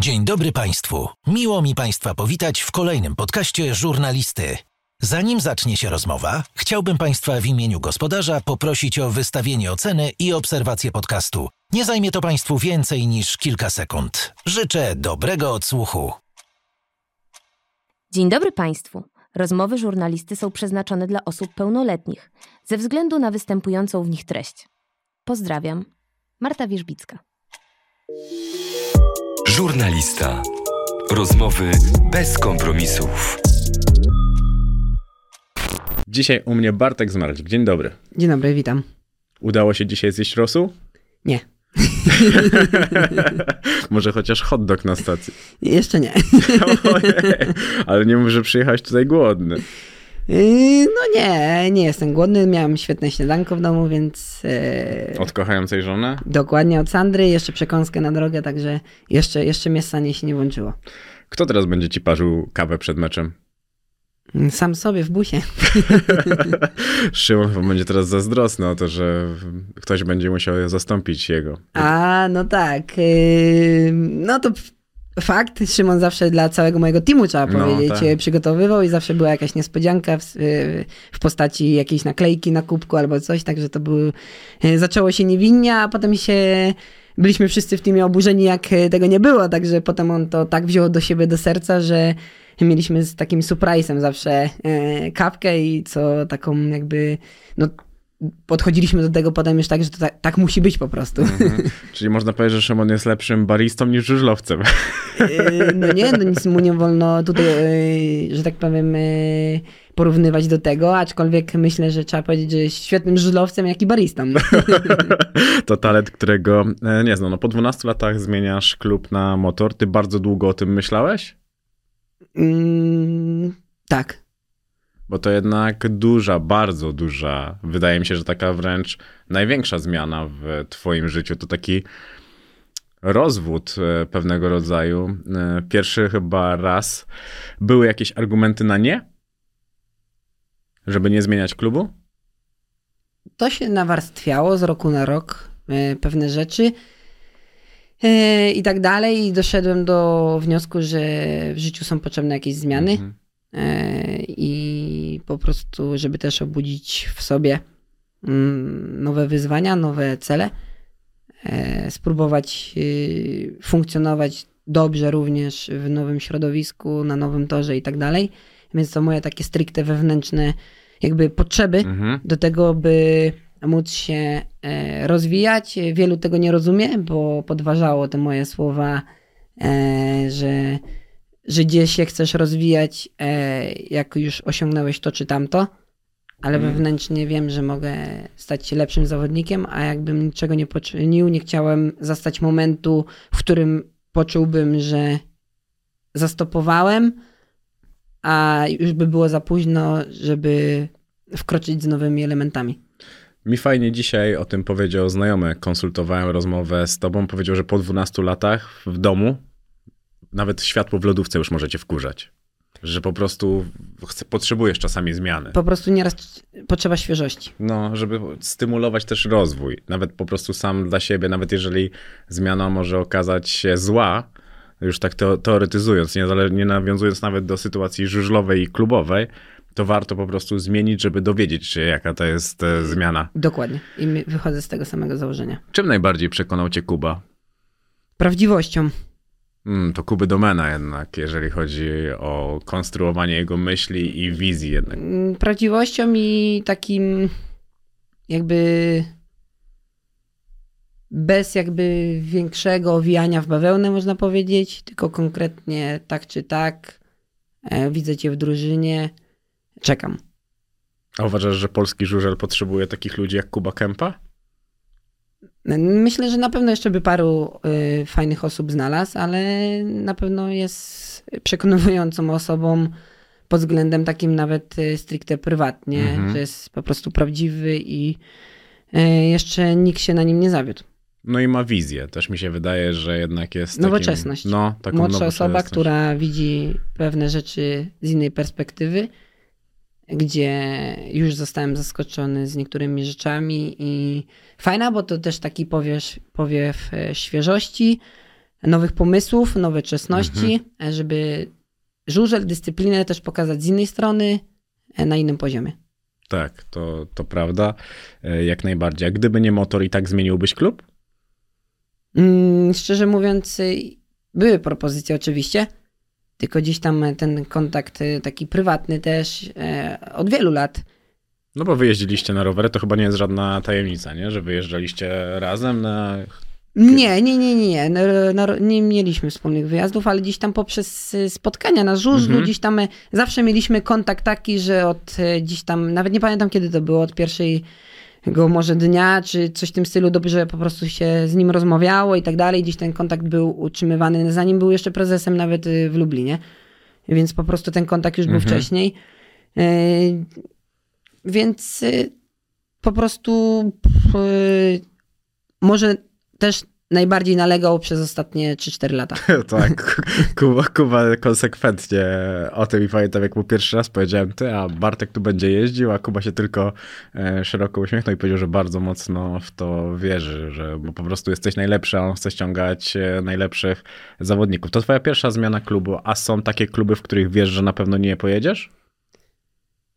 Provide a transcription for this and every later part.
Dzień dobry Państwu. Miło mi Państwa powitać w kolejnym podcaście żurnalisty. Zanim zacznie się rozmowa, chciałbym Państwa w imieniu gospodarza poprosić o wystawienie oceny i obserwację podcastu. Nie zajmie to Państwu więcej niż kilka sekund. Życzę dobrego odsłuchu. Dzień dobry Państwu. Rozmowy żurnalisty są przeznaczone dla osób pełnoletnich ze względu na występującą w nich treść. Pozdrawiam. Marta Wierzbicka. Żurnalista. Rozmowy bez kompromisów. Dzisiaj u mnie Bartek Zmarcik. Dzień dobry. Dzień dobry, witam. Udało się dzisiaj zjeść rosół? Nie. Może chociaż hot dog na stacji. Jeszcze nie. Ale nie mów, że przyjechałeś tutaj głodny. Yy, No nie, nie jestem głodny. Miałem świetne śniadanko w domu, więc e, Od kochającej żony? dokładnie od Sandry. Jeszcze przekąskę na drogę, także jeszcze, jeszcze mnie stanie się nie włączyło. Kto teraz będzie ci parzył kawę przed meczem? Sam sobie w busie. Szymon chyba będzie teraz zazdrosny o to, że ktoś będzie musiał zastąpić jego. A, no tak. Yy, no to fakt. Szymon zawsze dla całego mojego teamu, trzeba No, powiedzieć, tak. e, przygotowywał i zawsze była jakaś niespodzianka w, w postaci jakiejś naklejki na kubku albo coś, także to był, yy, zaczęło się niewinnie, a potem się byliśmy wszyscy w teamie oburzeni, jak e, tego nie było, także potem on to tak wziął do siebie do serca, że mieliśmy z takim surprise'em zawsze e, kapkę i co taką jakby, no podchodziliśmy do tego potem już tak, że to tak, tak musi być po prostu. Mhm. Czyli można powiedzieć, że Szymon jest lepszym baristą niż żużlowcem. E, No nie, no nic mu nie wolno tutaj, e, że tak powiem, e, porównywać do tego, aczkolwiek myślę, że trzeba powiedzieć, że jest świetnym żużlowcem, jak i baristą. To talent, którego e, nie znam. No, po 12 latach zmieniasz klub na motor. Ty bardzo długo o tym myślałeś? Mm, tak. Bo to jednak duża, bardzo duża, wydaje mi się, że taka wręcz największa zmiana w twoim życiu. To taki rozwód e, pewnego rodzaju. E, Pierwszy chyba raz. Były jakieś argumenty na nie? Żeby nie zmieniać klubu? To się nawarstwiało z roku na rok, e, pewne rzeczy i tak dalej i doszedłem do wniosku, że w życiu są potrzebne jakieś zmiany. Mhm. E, i po prostu, żeby też obudzić w sobie mm, nowe wyzwania, nowe cele, e, spróbować y, funkcjonować dobrze również w nowym środowisku, na nowym torze i tak dalej. Więc to moje takie stricte wewnętrzne jakby potrzeby Mhm. do tego, by móc się e, rozwijać. Wielu tego nie rozumie, bo podważało te moje słowa, e, że, że gdzieś się chcesz rozwijać, e, jak już osiągnąłeś to czy tamto, ale Mm. wewnętrznie wiem, że mogę stać się lepszym zawodnikiem, a jakbym niczego nie poczynił, nie chciałem zastać momentu, w którym poczułbym, że zastopowałem, a już by było za późno, żeby wkroczyć z nowymi elementami. Mi fajnie dzisiaj o tym powiedział znajomy. Konsultowałem rozmowę z tobą. Powiedział, że po 12 latach w domu nawet światło w lodówce już możecie wkurzać. Że po prostu chce, potrzebujesz czasami zmiany. Po prostu nieraz potrzeba świeżości. No, żeby stymulować też rozwój. Nawet po prostu sam dla siebie, nawet jeżeli zmiana może okazać się zła, już tak teo- teoretyzując, nie, nie nawiązując nawet do sytuacji żużlowej i klubowej, to warto po prostu zmienić, żeby dowiedzieć się, jaka to jest e, zmiana. Dokładnie. I wychodzę z tego samego założenia. Czym najbardziej przekonał cię Kuba? Prawdziwością. Mm, to Kuby domena jednak, jeżeli chodzi o konstruowanie jego myśli i wizji jednak. Mm, Prawdziwością i takim jakby bez jakby większego owijania w bawełnę, można powiedzieć, tylko konkretnie tak czy tak. E, widzę cię w drużynie. Czekam. A uważasz, że polski żużel potrzebuje takich ludzi jak Kuba Kępa? Myślę, że na pewno jeszcze by paru y, fajnych osób znalazł, ale na pewno jest przekonującą osobą pod względem takim nawet y, stricte prywatnie, Mhm. że jest po prostu prawdziwy i y, jeszcze nikt się na nim nie zawiódł. No i ma wizję. Też mi się wydaje, że jednak jest takim, Nowoczesność. No, taką Młodsza osoba, która widzi pewne rzeczy z innej perspektywy, gdzie już zostałem zaskoczony z niektórymi rzeczami i fajna, bo to też taki powiew, powiew świeżości, nowych pomysłów, nowoczesności, e, żeby żużel, dyscyplinę też pokazać z innej strony, e, na innym poziomie. Tak, to, to prawda. E, Jak najbardziej. A gdyby nie motor, i tak zmieniłbyś klub? Mm, szczerze mówiąc, y, były propozycje oczywiście, tylko gdzieś tam ten kontakt y, taki prywatny też e, od wielu lat. No bo wyjeździliście na rowery, to chyba nie jest żadna tajemnica, nie? Że wyjeżdżaliście razem na... Nie, nie, nie, nie, nie. Na, nie mieliśmy wspólnych wyjazdów, ale gdzieś tam poprzez spotkania na żużlu, Mhm. gdzieś tam e, zawsze mieliśmy kontakt taki, że od e, gdzieś tam, nawet nie pamiętam kiedy to było, od pierwszego może dnia, czy coś w tym stylu, dobrze po prostu się z nim rozmawiało i tak dalej. Gdzieś ten kontakt był utrzymywany, zanim był jeszcze prezesem nawet y, w Lublinie. Więc po prostu ten kontakt już był Mhm. wcześniej. E, Więc y, po prostu y, może też najbardziej nalegał przez ostatnie 3-4 lata. tak, Kuba, Kuba konsekwentnie o tym i pamiętam, jak mu pierwszy raz powiedziałem, ty, a Bartek tu będzie jeździł, a Kuba się tylko e, szeroko uśmiechnął i powiedział, że bardzo mocno w to wierzy, że bo po prostu jesteś najlepszy, a on chce ściągać e, najlepszych zawodników. To twoja pierwsza zmiana klubu, a są takie kluby, w których wiesz, że na pewno nie pojedziesz?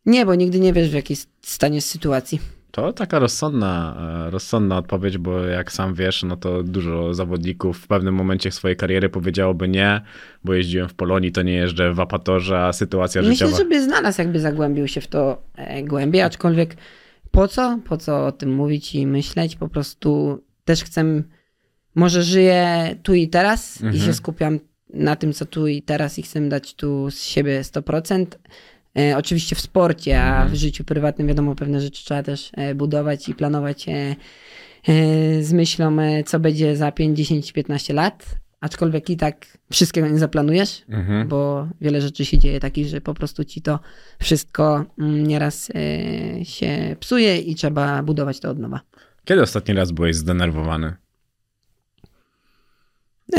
Nie, bo nigdy nie wiesz w jakiej stanie sytuacji. To taka rozsądna, e, rozsądna odpowiedź, bo jak sam wiesz, no to dużo zawodników w pewnym momencie swojej kariery powiedziałoby nie, bo jeździłem w Polonii, to nie jeżdżę w Apatorze, a sytuacja Myślę, życiowa... że by znalazł, jakby zagłębił się w to e, głębiej, aczkolwiek po co? Po co o tym mówić i myśleć? Po prostu też chcę, może żyję tu i teraz i Mhm. się skupiam na tym, co tu i teraz i chcę dać tu z siebie 100%. E, oczywiście w sporcie, a w życiu prywatnym wiadomo, pewne rzeczy trzeba też e, budować i planować e, z myślą, co będzie za 5, 10, 15 lat. Aczkolwiek i tak wszystkiego nie zaplanujesz, Mhm. bo wiele rzeczy się dzieje takich, że po prostu ci to wszystko mm, nieraz się psuje i trzeba budować to od nowa. Kiedy ostatni raz byłeś zdenerwowany?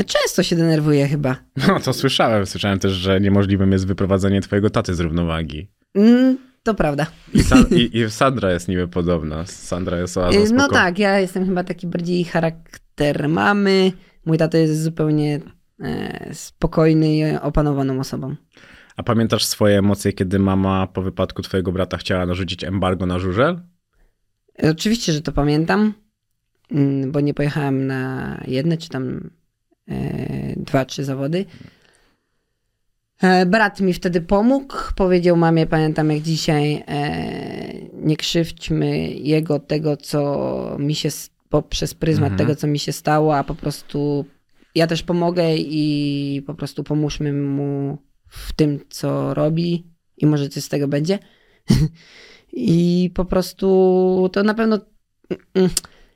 Często się denerwuję chyba. No to słyszałem. Słyszałem też, że niemożliwym jest wyprowadzenie twojego taty z równowagi. Mm, to prawda. I, i, i Sandra jest niby podobna. Sandra jest oazą E, No tak, ja jestem chyba taki bardziej charakter mamy. Mój tato jest zupełnie e, spokojny i opanowaną osobą. A pamiętasz swoje emocje, kiedy mama po wypadku twojego brata chciała narzucić embargo na żużel? E, Oczywiście, że to pamiętam, mm, bo nie pojechałem na jedne czy tam dwa, trzy zawody. E, brat mi wtedy pomógł. Powiedział mamie, pamiętam jak dzisiaj, e, nie krzywdźmy jego tego, co mi się poprzez pryzmat Mhm. tego, co mi się stało, a po prostu ja też pomogę i po prostu pomóżmy mu w tym, co robi i może coś z tego będzie. I po prostu to na pewno.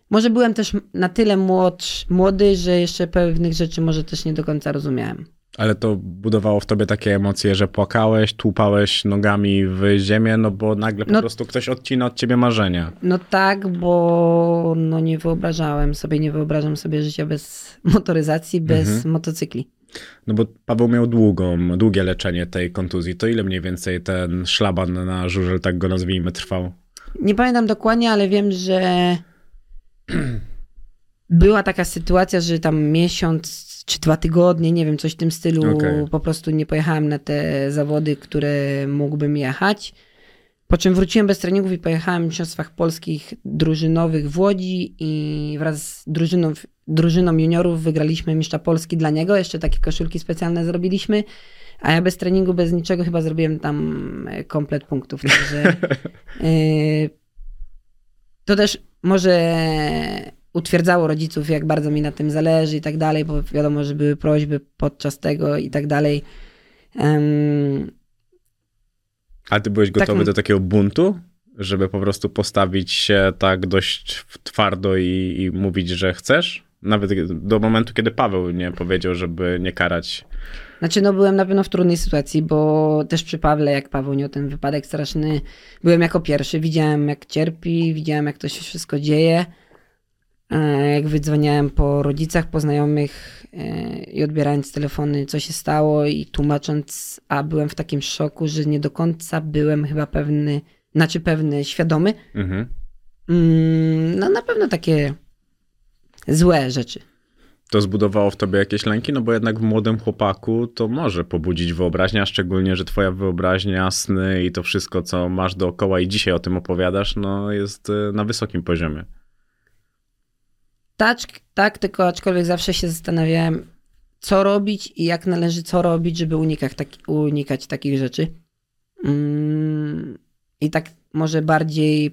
Może byłem też na tyle młodsz, młody, że jeszcze pewnych rzeczy może też nie do końca rozumiałem. Ale to budowało w tobie takie emocje, że płakałeś, tłupałeś nogami w ziemię, no bo nagle po No- prostu ktoś odcina od ciebie marzenia. No tak, bo no nie wyobrażałem sobie, nie wyobrażam sobie życia bez motoryzacji, bez Mhm. motocykli. No bo Paweł miał długą, długie leczenie tej kontuzji. To ile mniej więcej ten szlaban na żużel, tak go nazwijmy, trwał? Nie pamiętam dokładnie, ale wiem, że była taka sytuacja, że tam miesiąc czy dwa tygodnie, nie wiem, coś w tym stylu, Okej. po prostu nie pojechałem na te zawody, które mógłbym jechać. Po czym wróciłem bez treningów i pojechałem w Mistrzostwach Polskich drużynowych w Łodzi i wraz z drużyną, drużyną juniorów wygraliśmy Mistrza Polski dla niego. Jeszcze takie koszulki specjalne zrobiliśmy. A ja bez treningu, bez niczego chyba zrobiłem tam komplet punktów. Także yy, to też może utwierdzało rodziców, jak bardzo mi na tym zależy i tak dalej, bo wiadomo, że były prośby podczas tego i tak dalej. Em, A ty byłeś gotowy Tak. do takiego buntu, żeby po prostu postawić się tak dość twardo i, i mówić, że chcesz? Nawet do momentu, kiedy Paweł nie powiedział, żeby nie karać. Znaczy, no byłem na pewno w trudnej sytuacji, bo też przy Pawle, jak Paweł miał ten wypadek straszny, byłem jako pierwszy, widziałem jak cierpi, widziałem jak to się wszystko dzieje. E, Jak wydzwaniałem po rodzicach, po znajomych e, i odbierając telefony, co się stało i tłumacząc, a byłem w takim szoku, że nie do końca byłem chyba pewny, znaczy pewny, świadomy. Mhm. Mm, No na pewno takie złe rzeczy. To zbudowało w tobie jakieś lęki? No bo jednak w młodym chłopaku to może pobudzić wyobraźnia, szczególnie, że twoja wyobraźnia, sny i to wszystko, co masz dookoła i dzisiaj o tym opowiadasz, no jest y, na wysokim poziomie. Tak, tak, tylko aczkolwiek zawsze się zastanawiałem, co robić i jak należy co robić, żeby unikać, taki, unikać takich rzeczy. Mm, I tak może bardziej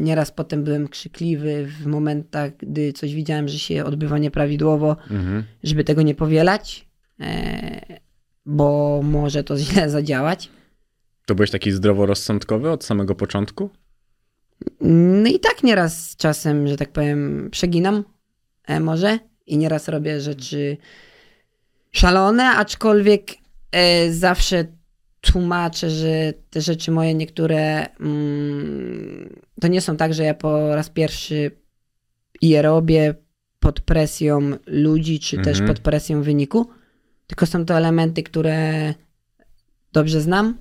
nieraz potem byłem krzykliwy w momentach, gdy coś widziałem, że się odbywa nieprawidłowo, Mhm. żeby tego nie powielać, e, bo może to źle zadziałać. To byłeś taki zdroworozsądkowy od samego początku? No i tak nieraz czasem, że tak powiem, przeginam e, może i nieraz robię rzeczy szalone, aczkolwiek e, zawsze tłumaczę, że te rzeczy moje niektóre mm, to nie są tak, że ja po raz pierwszy je robię pod presją ludzi, czy też Mhm. pod presją wyniku, tylko są to elementy, które dobrze znam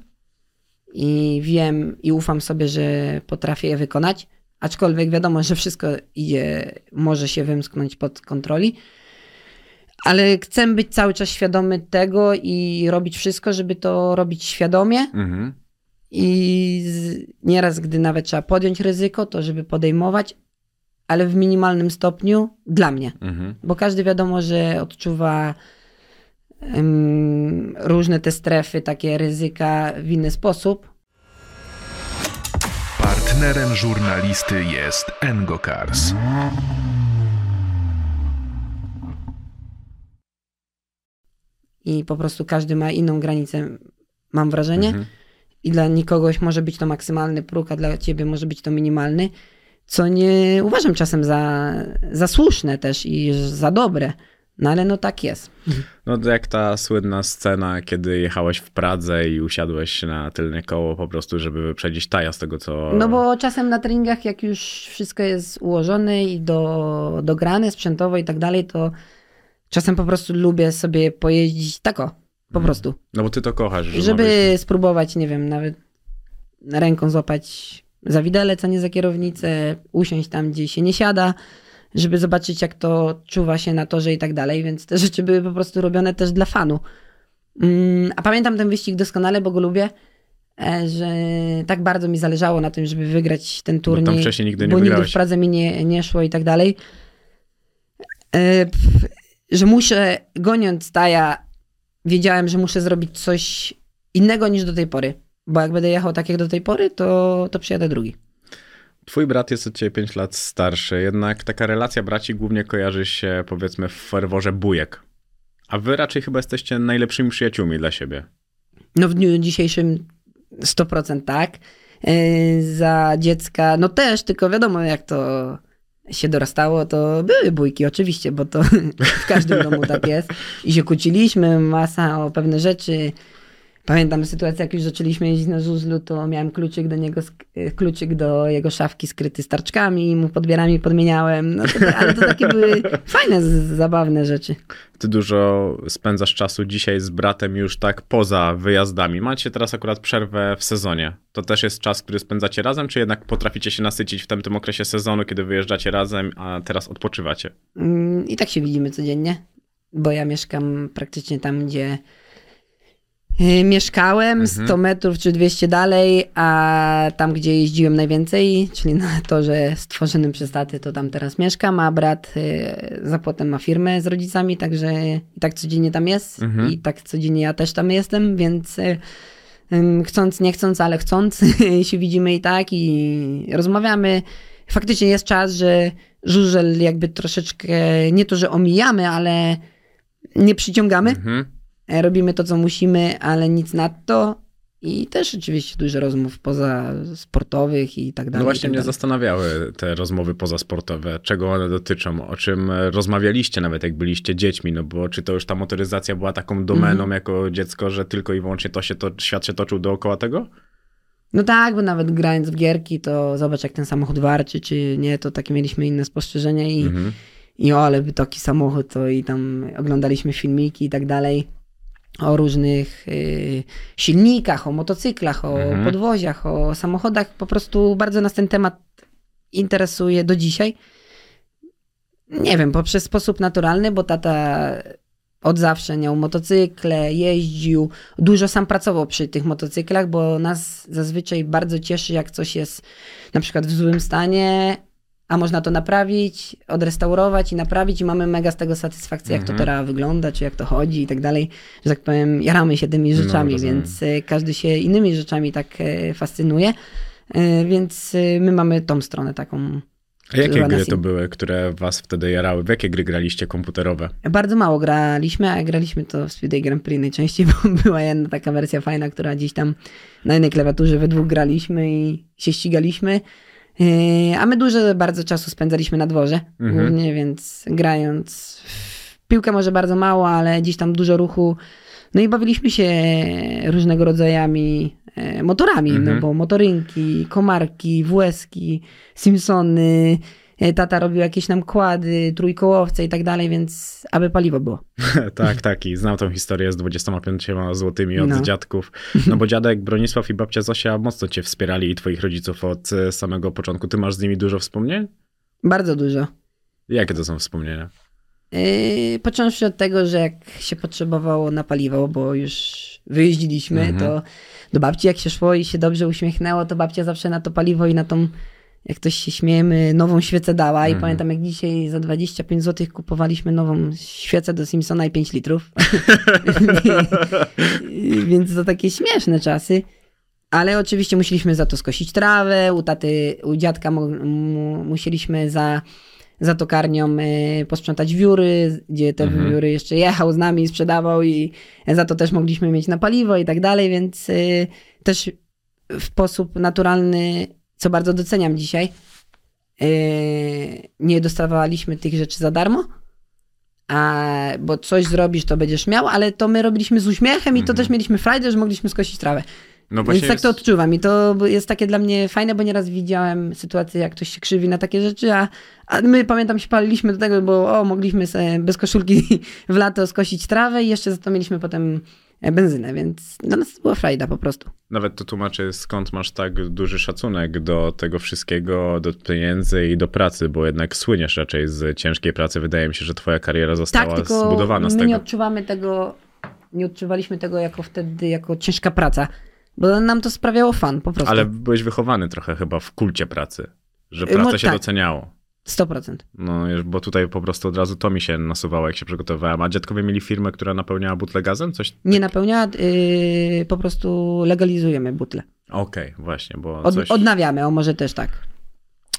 i wiem i ufam sobie, że potrafię je wykonać. Aczkolwiek wiadomo, że wszystko idzie, może się wymsknąć pod kontroli. Ale chcę być cały czas świadomy tego i robić wszystko, żeby to robić świadomie. Mhm. I z, nieraz, gdy nawet trzeba podjąć ryzyko, to żeby podejmować, ale w minimalnym stopniu dla mnie. Mhm. Bo każdy wiadomo, że odczuwa em, różne te strefy, takie ryzyka w inny sposób. Partnerem żurnalisty jest Engokars. I po prostu każdy ma inną granicę, mam wrażenie. Mhm. I dla nikogoś może być to maksymalny próg, a dla ciebie może być to minimalny, co nie uważam czasem za, za słuszne też i za dobre. No ale no tak jest. No to jak ta słynna scena, kiedy jechałeś w Pradze i usiadłeś na tylne koło po prostu, żeby wyprzedzić Taja z tego, co... No bo czasem na treningach, jak już wszystko jest ułożone i do, dograne sprzętowo i tak dalej, to czasem po prostu lubię sobie pojeździć tako, po prostu. No bo ty to kochasz. że Żeby mówisz- spróbować, nie wiem, nawet ręką złapać za widelec, a nie za kierownicę, usiąść tam, gdzie się nie siada, żeby zobaczyć, jak to czuwa się na torze i tak dalej, więc te rzeczy były po prostu robione też dla fanu. Mm, A pamiętam ten wyścig doskonale, bo go lubię, e, że tak bardzo mi zależało na tym, żeby wygrać ten turniej. tam wcześniej nigdy nie Bo nigdy w Pradze mi nie, nie szło i tak dalej. Że muszę, goniąc Taja, wiedziałem, że muszę zrobić coś innego niż do tej pory. Bo jak będę jechał tak jak do tej pory, to, to przyjadę drugi. Twój brat jest od ciebie 5 lat starszy, jednak taka relacja braci głównie kojarzy się powiedzmy w ferworze bujek. A wy raczej chyba jesteście najlepszymi przyjaciółmi dla siebie. No w dniu dzisiejszym 100% tak. E, Za dziecka, no też, tylko wiadomo jak to się dorastało, to były bójki oczywiście, bo to w każdym domu tak jest. I się kłóciliśmy, masa o pewne rzeczy. Pamiętam sytuację, jak już zaczęliśmy jeździć na żużlu, to miałem kluczyk do niego, e, kluczyk do jego szafki skryty starczkami i mu podbierami podmieniałem. No to, ale to takie były fajne, zabawne rzeczy. Ty dużo spędzasz czasu dzisiaj z bratem już tak poza wyjazdami. Macie teraz akurat przerwę w sezonie. To też jest czas, który spędzacie razem, czy jednak potraficie się nasycić w tamtym okresie sezonu, kiedy wyjeżdżacie razem, a teraz odpoczywacie? Mm, I tak się widzimy codziennie, bo ja mieszkam praktycznie tam, gdzie y, mieszkałem, 100 metrów czy 200 dalej, a tam, gdzie jeździłem najwięcej, czyli na torze stworzonym przez taty, to tam teraz mieszkam, a brat y, za płotem ma firmę z rodzicami, także i tak codziennie tam jest i tak codziennie ja też tam jestem, więc y, chcąc, nie chcąc, ale chcąc się widzimy i tak i rozmawiamy. Faktycznie jest czas, że żużel jakby troszeczkę, nie to, że omijamy, ale nie przyciągamy. Mhm. E, Robimy to, co musimy, ale nic nadto. I też oczywiście dużo rozmów poza sportowych i tak dalej. No właśnie tak mnie dalej. zastanawiały te rozmowy pozasportowe, czego one dotyczą, o czym rozmawialiście nawet jak byliście dziećmi, no bo czy to już ta motoryzacja była taką domeną Mhm. jako dziecko, że tylko i wyłącznie to się to, świat się toczył dookoła tego? No tak, bo nawet grając w gierki, to zobacz, jak ten samochód warczy, czy nie, to takie mieliśmy inne spostrzeżenia i, Mhm. i o, ale by taki samochód, to i tam oglądaliśmy filmiki i tak dalej o różnych y, silnikach, o motocyklach, o Mhm. podwoziach, o samochodach. Po prostu bardzo nas ten temat interesuje do dzisiaj. Nie wiem, poprzez sposób naturalny, bo tata od zawsze miał motocykle, jeździł, dużo sam pracował przy tych motocyklach, bo nas zazwyczaj bardzo cieszy, jak coś jest na przykład w złym stanie, a można to naprawić, odrestaurować i naprawić i mamy mega z tego satysfakcję, jak to Mhm. teraz wygląda, czy jak to chodzi i tak dalej, że tak powiem, jaramy się tymi rzeczami, No, więc e, każdy się innymi rzeczami tak e, fascynuje, E, więc my mamy tą stronę taką A jakie gry to były, które was wtedy jarały? W jakie gry graliście komputerowe? Bardzo mało graliśmy, a graliśmy to w Speedway Grand Prix najczęściej, bo była jedna taka wersja fajna, która gdzieś tam na jednej klawiaturze we dwóch graliśmy i się ścigaliśmy. Yy, A my dużo bardzo czasu spędzaliśmy na dworze, Mhm. głównie, więc grając w piłkę może bardzo mało, ale gdzieś tam dużo ruchu. No i bawiliśmy się różnego rodzajami e, motorami, Mhm. no bo motorynki, komarki, WS-ki, Simpsony, tata robił jakieś nam kłady, trójkołowce i tak dalej, więc aby paliwo było. tak, tak. I znam tą historię z 25 złotymi od No. dziadków. No bo dziadek Bronisław i babcia Zosia mocno cię wspierali i twoich rodziców od e, samego początku. Ty masz z nimi dużo wspomnień? Bardzo dużo. Jakie to są wspomnienia? Yy, począwszy od tego, że jak się potrzebowało na paliwo, bo już wyjeździliśmy, Mhm. to do babci jak się szło i się dobrze uśmiechnęło, to babcia zawsze na to paliwo i na tą, jak ktoś się śmiejemy, nową świecę dała. I Mhm. pamiętam jak dzisiaj za 25 zł kupowaliśmy nową świecę do Simpsona i 5 litrów. Więc to takie śmieszne czasy. Ale oczywiście musieliśmy za to skosić trawę, u taty, u dziadka mu, mu, musieliśmy za, za tokarnią y, posprzątać wióry, gdzie te Mhm. wióry jeszcze jechał z nami, sprzedawał i za to też mogliśmy mieć na paliwo i tak dalej, więc y, też w sposób naturalny, co bardzo doceniam dzisiaj, y, nie dostawaliśmy tych rzeczy za darmo, a, bo coś zrobisz, to będziesz miał, ale to my robiliśmy z uśmiechem i to Mhm. też mieliśmy frajdę, że mogliśmy skosić trawę. No Więc tak jest- to odczuwam i to jest takie dla mnie fajne, bo nieraz widziałem sytuację, jak ktoś się krzywi na takie rzeczy, a, a my pamiętam się paliliśmy do tego, bo o, mogliśmy bez koszulki w lato skosić trawę i jeszcze za to mieliśmy potem e, benzynę, więc dla nas to była frajda po prostu. Nawet to tłumaczy, skąd masz tak duży szacunek do tego wszystkiego, do pieniędzy i do pracy, bo jednak słyniesz raczej z ciężkiej pracy. Wydaje mi się, że twoja kariera została tak, tylko zbudowana z my tego. nie odczuwamy tego, nie odczuwaliśmy tego jako wtedy, jako ciężka praca, bo nam to sprawiało fan po prostu. Ale byłeś wychowany trochę chyba w kulcie pracy, że Y, praca mo- się tak. doceniało. 100%. No, bo tutaj po prostu od razu to mi się nasuwało, jak się przygotowywałem. A dziadkowie mieli firmę, która napełniała butle gazem? Coś? Nie napełniała, yy, po prostu legalizujemy butle. Okej, właśnie, bo Od, coś... Odnawiamy, o może też tak.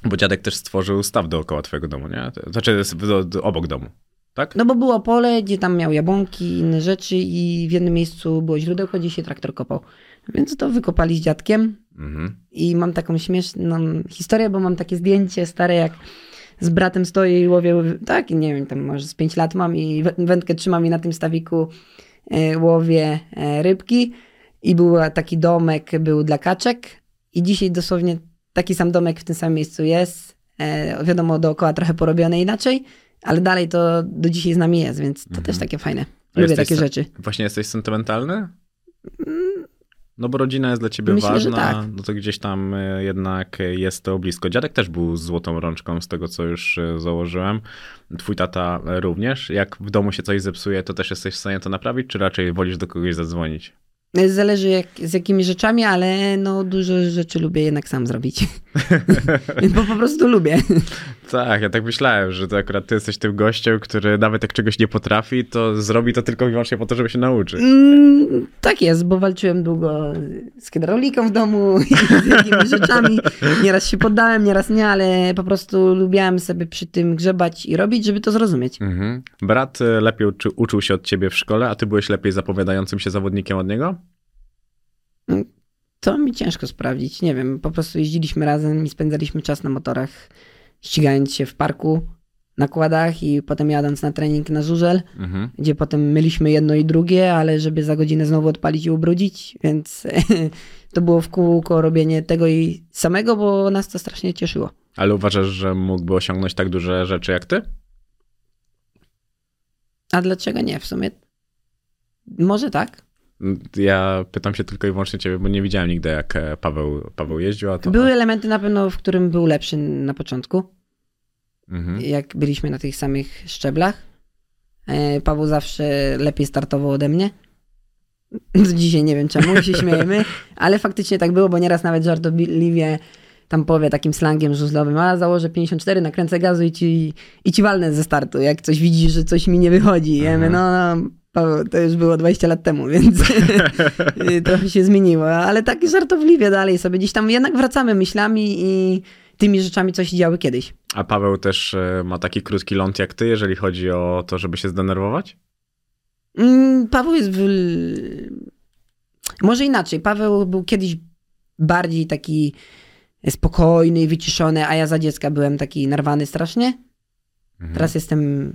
Bo dziadek też stworzył staw dookoła twojego domu, nie? Znaczy do, do, obok domu, tak? No bo było pole, gdzie tam miał jabłonki i inne rzeczy i w jednym miejscu było źródełko, gdzie się traktor kopał. Więc to wykopali z dziadkiem Mhm. i mam taką śmieszną historię, bo mam takie zdjęcie stare, jak z bratem stoję i łowię, tak, nie wiem, tam może z 5 lat mam i wę- wędkę trzymam i na tym stawiku e, łowię e, rybki i był taki domek, był dla kaczek i dzisiaj dosłownie taki sam domek w tym samym miejscu jest. E, wiadomo, dookoła trochę porobione inaczej, ale dalej to do dzisiaj z nami jest, więc to Mhm. też takie fajne. Lubię jesteś takie rzeczy. Właśnie jesteś sentymentalny? No bo rodzina jest dla ciebie. Myślę, ważna, tak. no to gdzieś tam e, jednak jest to blisko. Dziadek też był złotą rączką z tego, co już e, założyłem. Twój tata również. Jak w domu się coś zepsuje, to też jesteś w stanie to naprawić, czy raczej wolisz do kogoś zadzwonić? Zależy jak, z jakimi rzeczami, ale no dużo rzeczy lubię jednak sam zrobić. Bo po prostu lubię. Tak, ja tak myślałem, że to akurat ty jesteś tym gościem, który nawet jak czegoś nie potrafi, to zrobi to tylko i wyłącznie po to, żeby się nauczyć. Mm, tak jest, bo walczyłem długo z hydrauliką w domu i z jakimiś rzeczami. Nieraz się poddałem, nieraz nie, ale po prostu lubiłem sobie przy tym grzebać i robić, żeby to zrozumieć. Mhm. Brat e, lepiej uczy, uczył się od ciebie w szkole, a ty byłeś lepiej zapowiadającym się zawodnikiem od niego? To mi ciężko sprawdzić. Nie wiem, po prostu jeździliśmy razem i spędzaliśmy czas na motorach, ścigając się w parku, na kładach i potem jadąc na trening na żużel. Mhm. gdzie potem myliśmy jedno i drugie, ale żeby za godzinę znowu odpalić i ubrudzić, więc to było w kółko robienie tego i samego, bo nas to strasznie cieszyło. Ale uważasz, że mógłby osiągnąć tak duże rzeczy jak ty? A dlaczego nie w sumie? Może tak. Ja pytam się tylko i wyłącznie ciebie, bo nie widziałem nigdy, jak e, Paweł, Paweł jeździł, a to... Były elementy na pewno, w którym był lepszy na początku. Mhm. jak byliśmy na tych samych szczeblach. E, Paweł zawsze lepiej startował ode mnie. Dzisiaj nie wiem czemu, się śmiejemy, ale faktycznie tak było, bo nieraz nawet żartobliwie tam powie takim slangiem żużlowym, a założę 54, nakręcę gazu i ci, i ci walnę ze startu, jak coś widzisz, że coś mi nie wychodzi. Ja mówię, no, no Paweł, to już było 20 lat temu, więc trochę się zmieniło, ale tak żartobliwie dalej sobie gdzieś tam jednak wracamy myślami i tymi rzeczami, co się działy kiedyś. A Paweł też e, ma taki krótki ląd jak ty, jeżeli chodzi o to, żeby się zdenerwować? Mm, Paweł jest. W... Może inaczej. Paweł był kiedyś bardziej taki spokojny, wyciszony, a ja za dziecka byłem taki narwany strasznie. Mhm. Teraz jestem.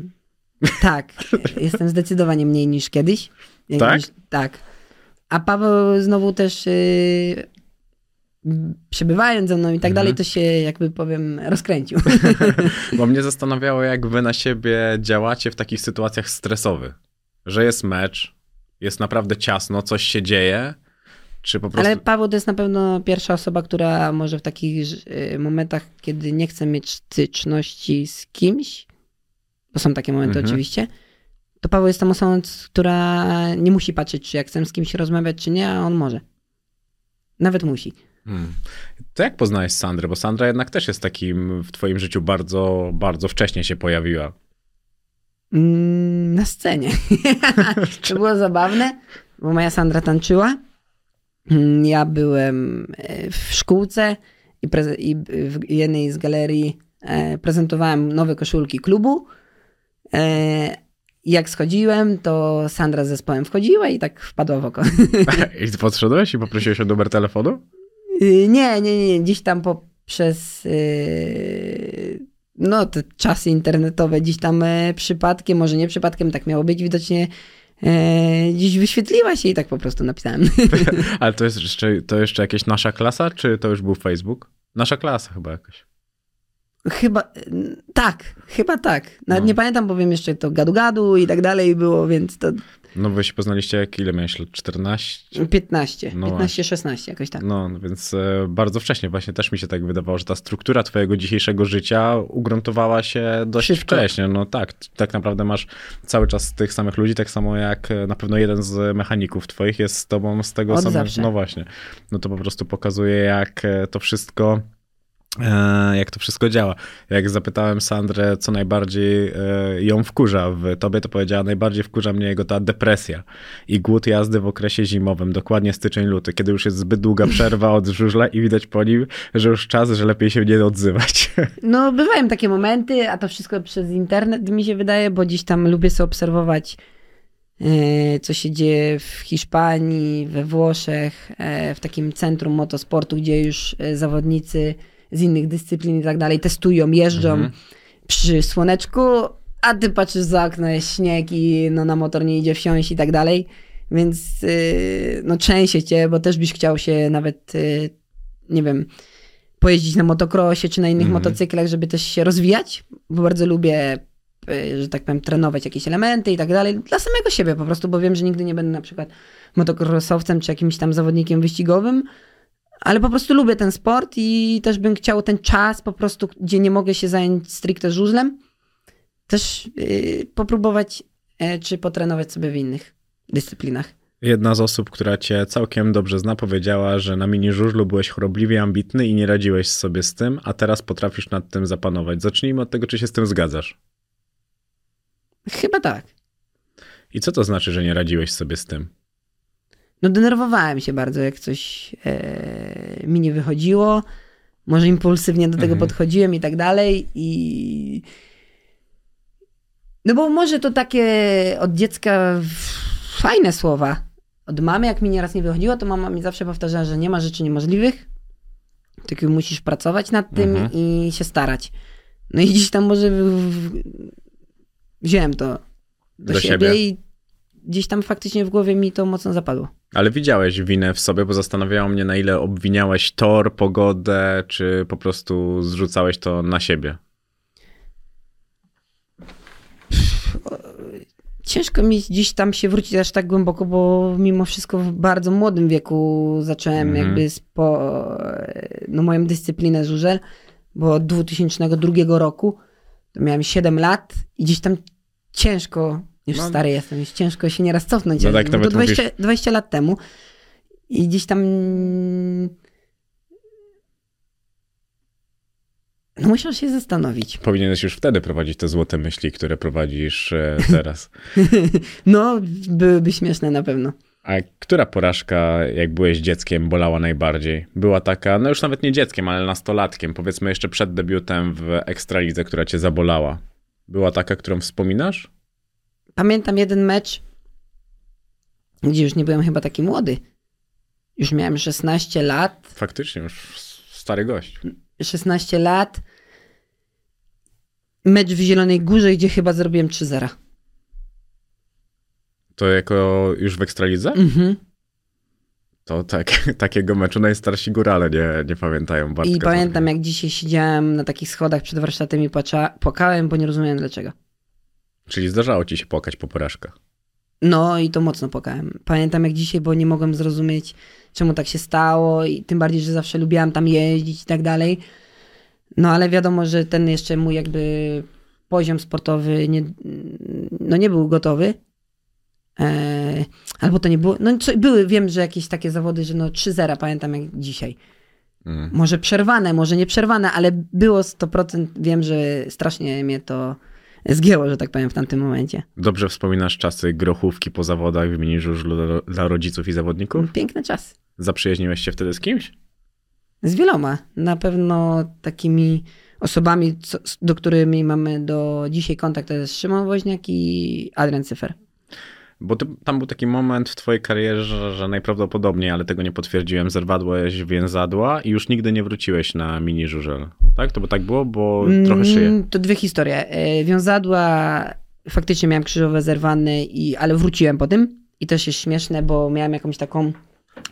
Tak, jestem zdecydowanie mniej niż kiedyś. Tak? Już, tak. A Paweł znowu też. Yy, przebywając ze mną i tak Mhm. dalej, to się jakby powiem rozkręcił. Bo mnie zastanawiało, jak wy na siebie działacie w takich sytuacjach stresowych. Że jest mecz, jest naprawdę ciasno, coś się dzieje, czy po prostu... Ale Paweł to jest na pewno pierwsza osoba, która może w takich y, momentach, kiedy nie chce mieć styczności z kimś, bo są takie momenty Mhm. oczywiście, to Paweł jest tą osobą, która nie musi patrzeć, czy jak chcę z kimś rozmawiać, czy nie, a on może. Nawet musi. Hmm. To jak poznałeś Sandrę? Bo Sandra jednak też jest takim w twoim życiu bardzo, bardzo wcześnie się pojawiła. Mm, Na scenie. to było zabawne, bo moja Sandra tańczyła. Mm, Ja byłem e, w szkółce i, i w jednej z galerii e, prezentowałem nowe koszulki klubu. E, Jak schodziłem, to Sandra z zespołem wchodziła i tak wpadła w oko. I podszedłeś i poprosiłeś o numer telefonu? Y, Nie, nie, nie, gdzieś tam poprzez y, no te czasy internetowe, gdzieś tam e, przypadkiem, może nie przypadkiem, tak miało być, widocznie e, gdzieś wyświetliła się i tak po prostu napisałem. Ale to jest jeszcze, to jeszcze jakieś nasza klasa, czy to już był Facebook? Nasza klasa chyba jakoś. Chyba, tak, chyba tak. Nawet No. nie pamiętam, bo wiem jeszcze to gadu-gadu i tak dalej było, więc to No wy się poznaliście jak ile miałeś lat? 14? 15, No 15-16 jakoś tak. No, więc e, bardzo wcześnie właśnie też mi się tak wydawało, że ta struktura twojego dzisiejszego życia ugruntowała się dość Szybko. wcześnie. No tak, tak naprawdę masz cały czas tych samych ludzi, tak samo jak e, na pewno jeden z mechaników twoich jest z tobą z tego Od samego. zawsze. No właśnie. No to po prostu pokazuje, jak e, to wszystko. E, Jak to wszystko działa. Jak zapytałem Sandrę, co najbardziej e, ją wkurza w tobie, to powiedziała, najbardziej wkurza mnie jego ta depresja i głód jazdy w okresie zimowym, dokładnie styczeń-luty, kiedy już jest zbyt długa przerwa od żużla i widać po nim, że już czas, że lepiej się nie odzywać. No, bywają takie momenty, a to wszystko przez internet mi się wydaje, bo gdzieś tam lubię sobie obserwować, e, co się dzieje w Hiszpanii, we Włoszech, w takim centrum motosportu, gdzie już zawodnicy z innych dyscyplin i tak dalej testują, jeżdżą Mhm. przy słoneczku, a ty patrzysz za okno, jest śnieg i no, na motor nie idzie wsiąść i tak dalej. Więc yy, no trzęsie cię, bo też byś chciał się nawet, yy, nie wiem, pojeździć na motocrossie czy na innych Mhm. motocyklach, żeby też się rozwijać, bo bardzo lubię, yy, że tak powiem, trenować jakieś elementy i tak dalej, dla samego siebie po prostu, bo wiem, że nigdy nie będę na przykład motocrossowcem czy jakimś tam zawodnikiem wyścigowym, ale po prostu lubię ten sport i też bym chciał ten czas po prostu, gdzie nie mogę się zająć stricte żużlem, też yy, popróbować yy, czy potrenować sobie w innych dyscyplinach. Jedna z osób, która cię całkiem dobrze zna, powiedziała, że na mini żużlu byłeś chorobliwie ambitny i nie radziłeś sobie z tym, a teraz potrafisz nad tym zapanować. Zacznijmy od tego, czy się z tym zgadzasz. Chyba tak. I co to znaczy, że nie radziłeś sobie z tym? No denerwowałem się bardzo, jak coś e, mi nie wychodziło. Może impulsywnie do tego Mhm. podchodziłem i tak dalej i... No bo może to takie od dziecka fajne słowa. Od mamy, jak mi nieraz nie wychodziło, to mama mi zawsze powtarzała, że nie ma rzeczy niemożliwych, tylko musisz pracować nad tym Mhm. i się starać. No i gdzieś tam może wziąłem to do, Do siebie, siebie. i gdzieś tam faktycznie w głowie mi to mocno zapadło. Ale widziałeś winę w sobie, bo zastanawiało mnie, na ile obwiniałeś tor, pogodę, czy po prostu zrzucałeś to na siebie. Ciężko mi gdzieś tam się wrócić aż tak głęboko, bo mimo wszystko w bardzo młodym wieku zacząłem Mhm. jakby spo, no moją dyscyplinę żużel, bo od 2002 roku to miałem 7 lat i gdzieś tam ciężko, już No. stary jestem, już ciężko się nieraz cofnąć. No tak, bo to nawet 20, mówisz- 20 lat temu i gdzieś tam no musiał się zastanowić. Powinieneś już wtedy prowadzić te złote myśli, które prowadzisz e, teraz. No, byłyby śmieszne na pewno. A która porażka, jak byłeś dzieckiem, bolała najbardziej? Była taka, no już nawet nie dzieckiem, ale nastolatkiem, powiedzmy jeszcze przed debiutem w Ekstralidze, która cię zabolała. Była taka, którą wspominasz? Pamiętam jeden mecz, gdzie już nie byłem chyba taki młody. Już miałem 16 lat. Faktycznie, już stary gość. 16 lat. Mecz w Zielonej Górze, gdzie chyba zrobiłem 3-0. To jako już w Ekstralidze? Mhm. To tak, takiego meczu najstarsi górale nie, nie pamiętają. Bartka I pamiętam, jak dzisiaj siedziałem na takich schodach przed warsztatem i płacza, płakałem, bo nie rozumiałem dlaczego. Czyli zdarzało ci się płakać po porażkach. No i to mocno płakałem. Pamiętam jak dzisiaj, bo nie mogłem zrozumieć, czemu tak się stało i tym bardziej, że zawsze lubiłam tam jeździć i tak dalej. No ale wiadomo, że ten jeszcze mój jakby poziom sportowy nie, no nie był gotowy. Eee, albo to nie było, no co, były, wiem, że jakieś takie zawody, że no 3-0 pamiętam jak dzisiaj. Mm. Może przerwane, może nie przerwane, ale było 100%, wiem, że strasznie mnie to zgięło, że tak powiem, w tamtym momencie. Dobrze wspominasz czasy grochówki po zawodach w mini żużlu dla, rodziców i zawodników? Piękny czas. Zaprzyjaźniłeś się wtedy z kimś? Z wieloma. Na pewno takimi osobami, do którymi mamy do dzisiaj kontakt, to jest Szymon Woźniak i Adrian Cyfer. Bo ty, tam był taki moment w twojej karierze, że najprawdopodobniej, ale tego nie potwierdziłem, zerwadłeś więzadła i już nigdy nie wróciłeś na mini żużel. Tak? To by tak było, bo trochę szyję. Mm, To dwie historie. E, Wiązadła, faktycznie miałem krzyżowe zerwane, i, ale wróciłem po tym. I też jest śmieszne, bo miałem jakąś taką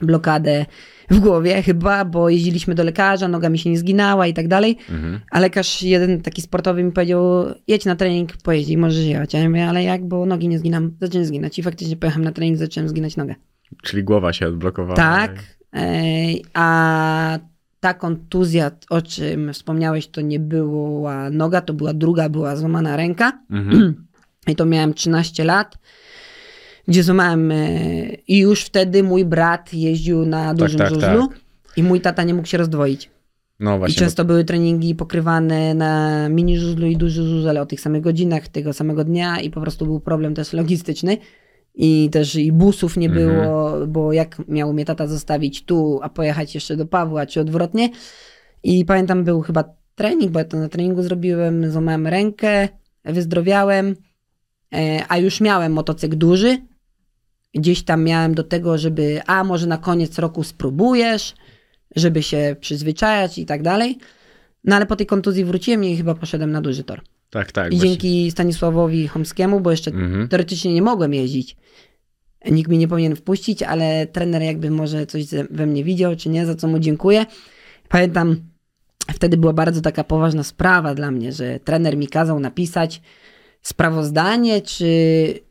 blokadę w głowie chyba, bo jeździliśmy do lekarza, noga mi się nie zginęła i tak dalej. Mhm. A lekarz jeden taki sportowy mi powiedział, jedź na trening, pojeździ, możesz jechać. Ja mówię, ale jak, bo nogi nie zginam, zacząłem zginać. I faktycznie pojechałem na trening, zacząłem zginać nogę. Czyli głowa się odblokowała. Tak, ej, a ta kontuzja, o czym wspomniałeś, to nie była noga, to była druga, była złamana ręka. Mhm. I to miałem 13 lat, gdzie złamałem e, i już wtedy mój brat jeździł na dużym tak, żużlu tak. i mój tata nie mógł się rozdwoić. No I właśnie. często były treningi pokrywane na mini żużlu i duży żużel o tych samych godzinach, tego samego dnia i po prostu był problem też logistyczny. I też i busów nie Mhm. było, bo jak miał mnie tata zostawić tu, a pojechać jeszcze do Pawła, czy odwrotnie. I pamiętam, był chyba trening, bo ja to na treningu zrobiłem, złamałem rękę, wyzdrowiałem, e, a już miałem motocykl duży. Gdzieś tam miałem do tego, żeby, a może na koniec roku spróbujesz, żeby się przyzwyczajać i tak dalej. No ale po tej kontuzji wróciłem i chyba poszedłem na duży tor. Tak, tak. I właśnie. dzięki Stanisławowi Chomskiemu, bo jeszcze Mhm. teoretycznie nie mogłem jeździć. Nikt mnie nie powinien wpuścić, ale trener jakby może coś we mnie widział, czy nie, za co mu dziękuję. Pamiętam, wtedy była bardzo taka poważna sprawa dla mnie, że trener mi kazał napisać sprawozdanie czy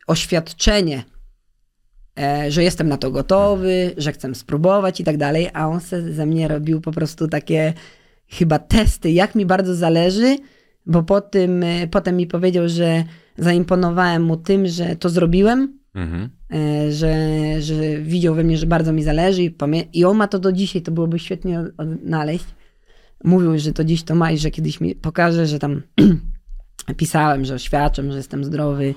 oświadczenie, że jestem na to gotowy, że chcę spróbować i tak dalej, a on se ze mnie robił po prostu takie chyba testy, jak mi bardzo zależy, bo po tym, e, potem mi powiedział, że zaimponowałem mu tym, że to zrobiłem, Mhm. e, że, że widział we mnie, że bardzo mi zależy i, i on ma to do dzisiaj, to byłoby świetnie od- odnaleźć. Mówił, że to dziś to ma i że kiedyś mi pokaże, że tam pisałem, że oświadczam, że jestem zdrowy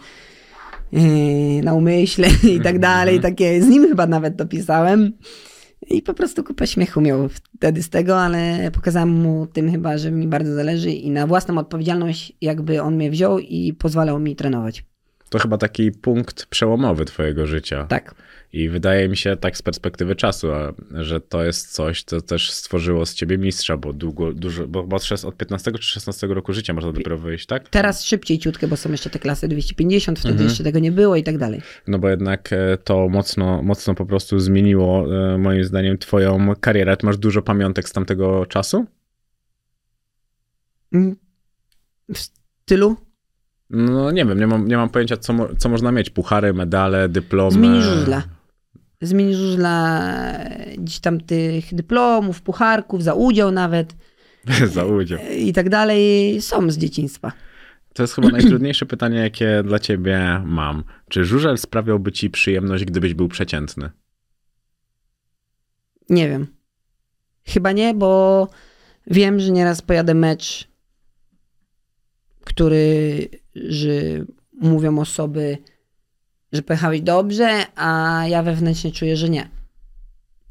na umyśle i tak dalej, takie, z nim chyba nawet to pisałem. I po prostu kupę śmiechu miał wtedy z tego, ale pokazałem mu tym chyba, że mi bardzo zależy i na własną odpowiedzialność jakby on mnie wziął i pozwalał mi trenować. To chyba taki punkt przełomowy twojego życia. Tak. I wydaje mi się tak z perspektywy czasu, że to jest coś, co też stworzyło z ciebie mistrza, bo długo, dużo, bo, bo od 15 czy 16 roku życia można dopiero wyjść, tak? Teraz szybciej ciutkę, bo są jeszcze te klasy 250, wtedy Mhm. jeszcze tego nie było i tak dalej. No bo jednak e, to mocno, mocno po prostu zmieniło e, moim zdaniem twoją karierę. Ty masz dużo pamiątek z tamtego czasu? Mm. W stylu? No nie wiem, nie mam, nie mam pojęcia, co, mo- co można mieć. Puchary, medale, dyplomy. Z mini żużla. Z mini żużla e, gdzieś tam tych dyplomów, pucharków, za udział nawet Za udział. e, i tak dalej są z dzieciństwa. To jest chyba najtrudniejsze pytanie, jakie dla ciebie mam. Czy żużel sprawiałby ci przyjemność, gdybyś był przeciętny? Nie wiem. Chyba nie, bo wiem, że nieraz pojadę mecz, który, że mówią osoby, że pojechałeś dobrze, a ja wewnętrznie czuję, że nie.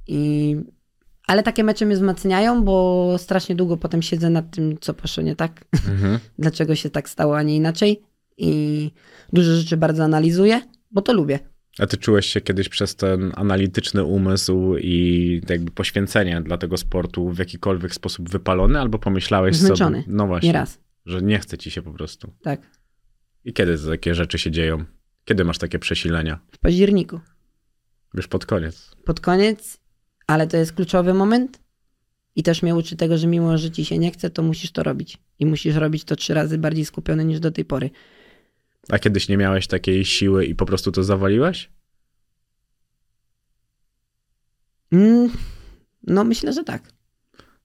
I... Ale takie mecze mnie wzmacniają, bo strasznie długo potem siedzę nad tym, co poszło nie tak. Mhm. Dlaczego się tak stało, a nie inaczej. I dużo rzeczy bardzo analizuję, bo to lubię. A ty czułeś się kiedyś przez ten analityczny umysł i jakby poświęcenie dla tego sportu w jakikolwiek sposób wypalony, albo pomyślałeś Zmęczony. sobie, no właśnie, Nie raz. że nie chce ci się po prostu. Tak. I kiedy takie rzeczy się dzieją? Kiedy masz takie przesilenia? W październiku. Już pod koniec. pod koniec, ale to jest kluczowy moment. I też mnie uczy tego, że mimo, że ci się nie chce, to musisz to robić. I musisz robić to trzy razy bardziej skupiony niż do tej pory. A kiedyś nie miałeś takiej siły i po prostu to zawaliłeś? Mm, no myślę, że tak.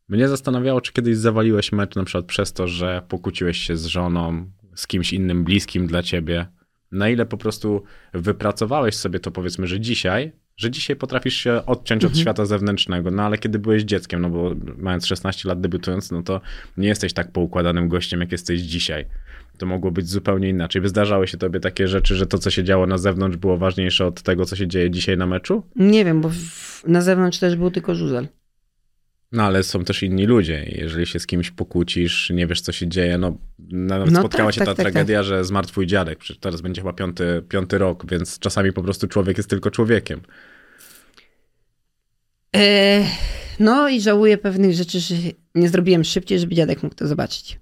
Mnie zastanawiało, czy kiedyś zawaliłeś mecz na przykład przez to, że pokłóciłeś się z żoną, z kimś innym bliskim dla ciebie. Na ile po prostu wypracowałeś sobie to powiedzmy, że dzisiaj, że dzisiaj potrafisz się odciąć od świata zewnętrznego, no ale kiedy byłeś dzieckiem, no bo mając 16 lat debiutując, no to nie jesteś tak poukładanym gościem, jak jesteś dzisiaj. To mogło być zupełnie inaczej. By zdarzały się tobie takie rzeczy, że to, co się działo na zewnątrz, było ważniejsze od tego, co się dzieje dzisiaj na meczu? Nie wiem, bo w, na zewnątrz też był tylko żużel. No ale są też inni ludzie. Jeżeli się z kimś pokłócisz, nie wiesz, co się dzieje, no nawet No spotkała tak, się tak, ta tak, tragedia, że zmarł twój dziadek. Przecież teraz będzie chyba piąty, piąty rok, więc czasami po prostu człowiek jest tylko człowiekiem. E, no i żałuję pewnych rzeczy, że nie zrobiłem szybciej, żeby dziadek mógł to zobaczyć.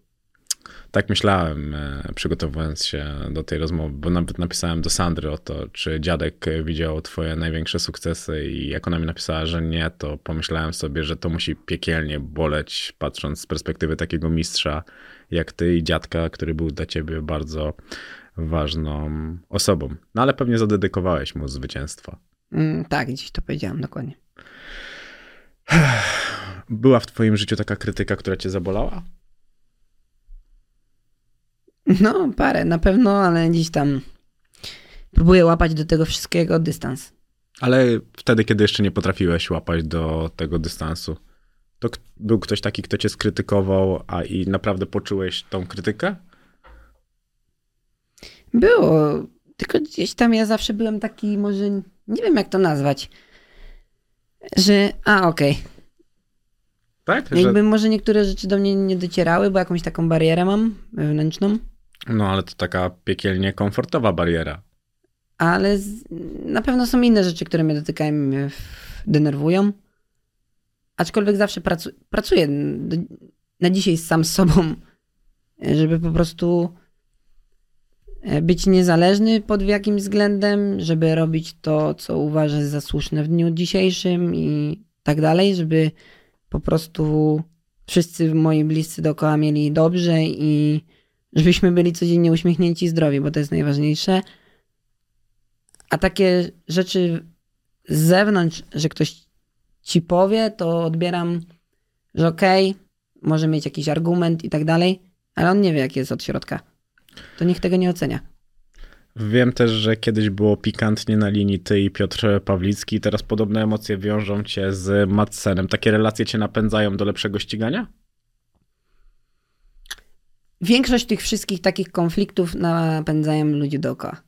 Tak myślałem, e, przygotowując się do tej rozmowy, bo nawet napisałem do Sandry o to, czy dziadek widział twoje największe sukcesy i jak ona mi napisała, że nie, to pomyślałem sobie, że to musi piekielnie boleć, patrząc z perspektywy takiego mistrza jak ty i dziadka, który był dla ciebie bardzo ważną osobą. No ale pewnie zadedykowałeś mu zwycięstwo. Mm, tak, gdzieś to powiedziałam dokładnie. Była w twoim życiu taka krytyka, która cię zabolała? No, parę na pewno, ale gdzieś tam próbuję łapać do tego wszystkiego dystans. Ale wtedy, kiedy jeszcze nie potrafiłeś łapać do tego dystansu, to był ktoś taki, kto cię skrytykował, a i naprawdę poczułeś tą krytykę? Było, tylko gdzieś tam ja zawsze byłem taki, może nie wiem jak to nazwać, że a okej, Tak? Że, jakby może niektóre rzeczy do mnie nie docierały, bo jakąś taką barierę mam wewnętrzną, no ale to taka piekielnie komfortowa bariera. ale z, na pewno są inne rzeczy, które mnie dotykają mnie denerwują. Aczkolwiek zawsze pracu, pracuję do, na dzisiaj sam z sobą, żeby po prostu e, być niezależny pod jakimś względem, żeby robić to, co uważam za słuszne w dniu dzisiejszym i tak dalej, żeby po prostu wszyscy moi bliscy dookoła mieli dobrze i żebyśmy byli codziennie uśmiechnięci i zdrowi, bo to jest najważniejsze. A takie rzeczy z zewnątrz, że ktoś ci powie, to odbieram, że okej, może mieć jakiś argument i tak dalej, ale on nie wie, jaki jest od środka. To niech tego nie ocenia. Wiem też, że kiedyś było pikantnie na linii ty i Piotr Pawlicki. Teraz podobne emocje wiążą cię z Madsenem. Takie relacje cię napędzają do lepszego ścigania? Większość tych wszystkich takich konfliktów napędzają ludzi dookoła.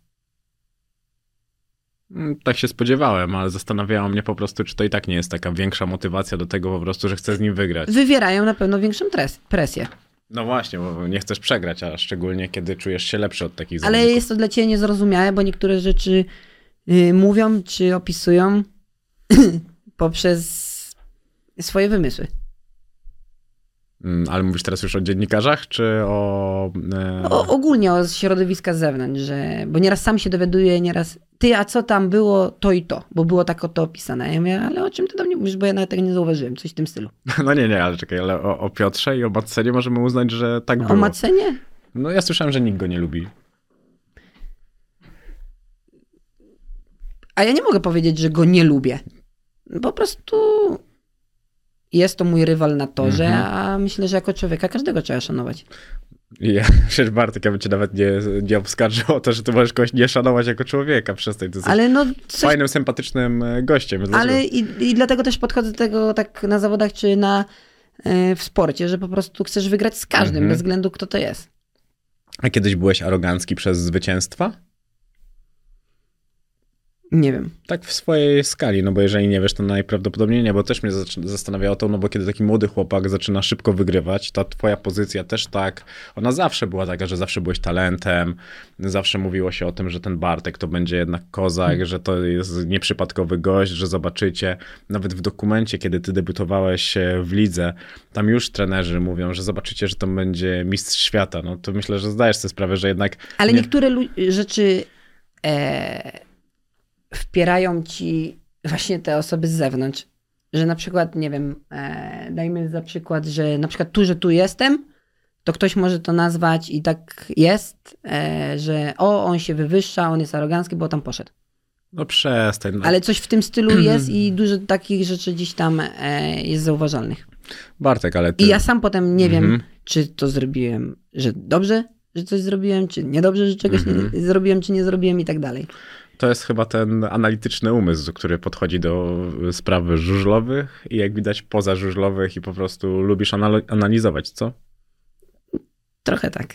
Mm, Tak się spodziewałem, ale zastanawiało mnie po prostu, czy to i tak nie jest taka większa motywacja do tego po prostu, że chcę z nim wygrać. Wywierają na pewno większą presję. No właśnie, bo nie chcesz przegrać, a szczególnie kiedy czujesz się lepszy od takich Ale zawodników. jest to dla ciebie niezrozumiałe, bo niektóre rzeczy y, mówią czy opisują poprzez swoje wymysły. Mm, Ale mówisz teraz już o dziennikarzach, czy o... E... O, ogólnie o środowiska z zewnątrz, że, bo nieraz sam się dowiaduję, nieraz ty, a co tam było, to i to, bo było tak oto opisane. Ja mówię, ale o czym ty do mnie mówisz, bo ja nawet tego nie zauważyłem, coś w tym stylu. No nie, nie, ale czekaj, ale o, o Piotrze i o Madsenie możemy uznać, że tak O było. Macenie? No ja słyszałem, że nikt go nie lubi. A ja nie mogę powiedzieć, że go nie lubię. Po prostu jest to mój rywal na torze, Mhm. a myślę, że jako człowieka każdego trzeba szanować. Ja, przecież Bartek, ja bym cię nawet nie, nie oskarżył o to, że ty możesz kogoś nie szanować jako człowieka przez tej decyzji. Ale no coś, Fajnym, sympatycznym e, gościem. Ale i, i dlatego też podchodzę do tego tak na zawodach czy na e, w sporcie, że po prostu chcesz wygrać z każdym, Mhm. bez względu kto to jest. A kiedyś byłeś arogancki przez zwycięstwa? Nie wiem. Tak w swojej skali, no bo jeżeli nie wiesz, to najprawdopodobniej nie, bo też mnie zastanawiało to, no bo kiedy taki młody chłopak zaczyna szybko wygrywać, ta twoja pozycja też tak, ona zawsze była taka, że zawsze byłeś talentem, zawsze mówiło się o tym, że ten Bartek to będzie jednak kozak, że to jest nieprzypadkowy gość, że zobaczycie, nawet w dokumencie, kiedy ty debiutowałeś e, w lidze, tam już trenerzy mówią, że zobaczycie, że to będzie mistrz świata, no to myślę, że zdajesz sobie sprawę, że jednak... Ale nie... niektóre lu- rzeczy e, wpierają ci właśnie te osoby z zewnątrz. Że na przykład, nie wiem, e, dajmy za przykład, że na przykład tu, że tu jestem, to ktoś może to nazwać i tak jest, e, że o, on się wywyższa, on jest arogancki, bo tam poszedł. No przestań. No. Ale coś w tym stylu jest i dużo takich rzeczy gdzieś tam e, jest zauważalnych. Bartek, ale ty... I ja sam potem nie wiem, Mhm. czy to zrobiłem, że dobrze, że coś zrobiłem, czy niedobrze, że czegoś Mhm. nie zrobiłem, czy nie zrobiłem i tak dalej. To jest chyba ten analityczny umysł, który podchodzi do spraw żużlowych i jak widać poza żużlowych i po prostu lubisz anal- analizować, co? Trochę tak.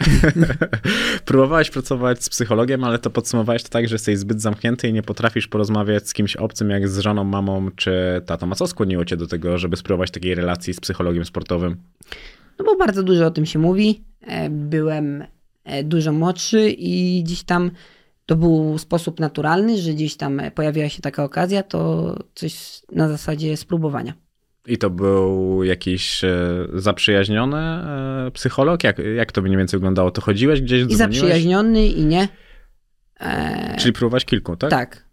Próbowałeś pracować z psychologiem, ale to podsumowałeś to tak, że jesteś zbyt zamknięty i nie potrafisz porozmawiać z kimś obcym, jak z żoną, mamą czy tatą. A co skłoniło cię do tego, żeby spróbować takiej relacji z psychologiem sportowym? No bo bardzo dużo o tym się mówi. E, Byłem e, dużo młodszy i gdzieś tam to był sposób naturalny, że gdzieś tam pojawiła się taka okazja, to coś na zasadzie spróbowania. I to był jakiś e, zaprzyjaźniony e, psycholog? Jak, jak to mniej więcej wyglądało? To chodziłeś gdzieś, I dzwoniłeś? zaprzyjaźniony i nie. E, Czyli próbować kilku, tak? tak.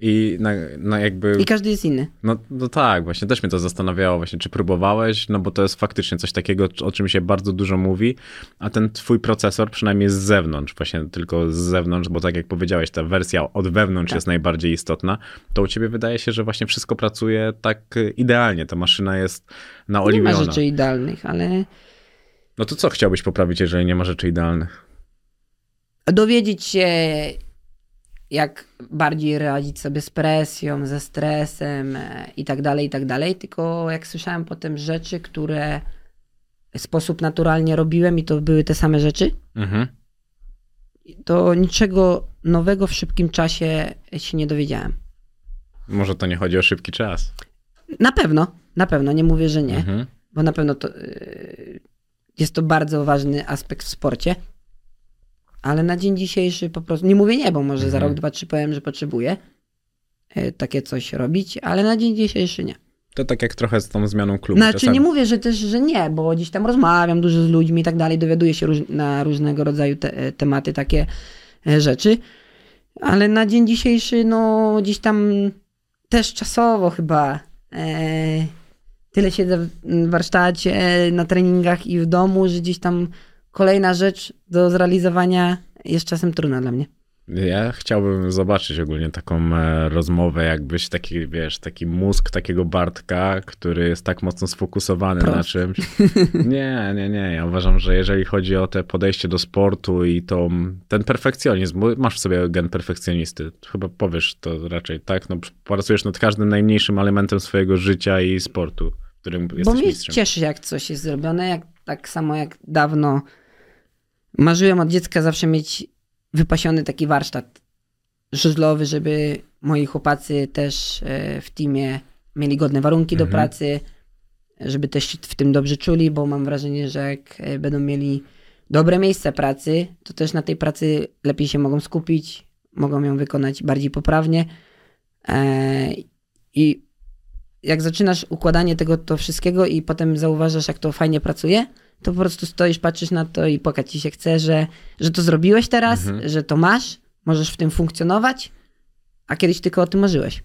I na, na jakby... I każdy jest inny. No, no tak, właśnie też mnie to zastanawiało właśnie, czy próbowałeś, no bo to jest faktycznie coś takiego, o czym się bardzo dużo mówi, a ten twój procesor przynajmniej z zewnątrz, właśnie tylko z zewnątrz, bo tak jak powiedziałeś, ta wersja od wewnątrz Tak. jest najbardziej istotna, to u ciebie wydaje się, że właśnie wszystko pracuje tak y, idealnie, ta maszyna jest Nie ma rzeczy idealnych, ale No to co chciałbyś poprawić, jeżeli nie ma rzeczy idealnych? dowiedzieć się, jak bardziej radzić sobie z presją, ze stresem e, i tak dalej, i tak dalej. Tylko jak słyszałem potem rzeczy, które w sposób naturalnie robiłem i to były te same rzeczy, Mhm. to niczego nowego w szybkim czasie się nie dowiedziałem. Może to nie chodzi o szybki czas. Na pewno, na pewno, nie mówię, że nie, Mhm. bo na pewno to yy, jest to bardzo ważny aspekt w sporcie. Ale na dzień dzisiejszy po prostu, nie mówię nie, bo może za Mhm. rok, dwa, trzy powiem, że potrzebuję yy, takie coś robić, ale na dzień dzisiejszy nie. To tak jak trochę z tą zmianą klubu. Znaczy Czasami- nie mówię, że też, że nie, bo gdzieś tam rozmawiam dużo z ludźmi i tak dalej, dowiaduję się róż, na różnego rodzaju te, e, tematy, takie e, rzeczy, ale na dzień dzisiejszy, no gdzieś tam też czasowo chyba e, tyle siedzę w warsztacie, e, na treningach i w domu, że gdzieś tam kolejna rzecz do zrealizowania jest czasem trudna dla mnie. Ja chciałbym zobaczyć ogólnie taką e, rozmowę, jakbyś taki, wiesz, taki mózg takiego Bartka, który jest tak mocno sfokusowany na Prost. czymś. Nie, nie, nie. Ja uważam, że jeżeli chodzi o te podejście do sportu i tą, ten perfekcjonizm, bo masz w sobie gen perfekcjonisty, chyba powiesz to raczej, tak? No, pracujesz nad każdym najmniejszym elementem swojego życia i sportu, którym Bo jesteś mnie mistrzem. cieszy, jak coś jest zrobione, jak, tak samo jak dawno marzyłem od dziecka zawsze mieć wypasiony taki warsztat żużlowy, żeby moi chłopacy też e, w teamie mieli godne warunki do Mhm. pracy, żeby też się w tym dobrze czuli, bo mam wrażenie, że jak e, będą mieli dobre miejsce pracy, to też na tej pracy lepiej się mogą skupić, mogą ją wykonać bardziej poprawnie. E, I jak zaczynasz układanie tego to wszystkiego i potem zauważasz, jak to fajnie pracuje, to po prostu stoisz, patrzysz na to i płakać ci się chce, że, że to zrobiłeś teraz, Mhm. że to masz, możesz w tym funkcjonować, a kiedyś tylko o tym marzyłeś.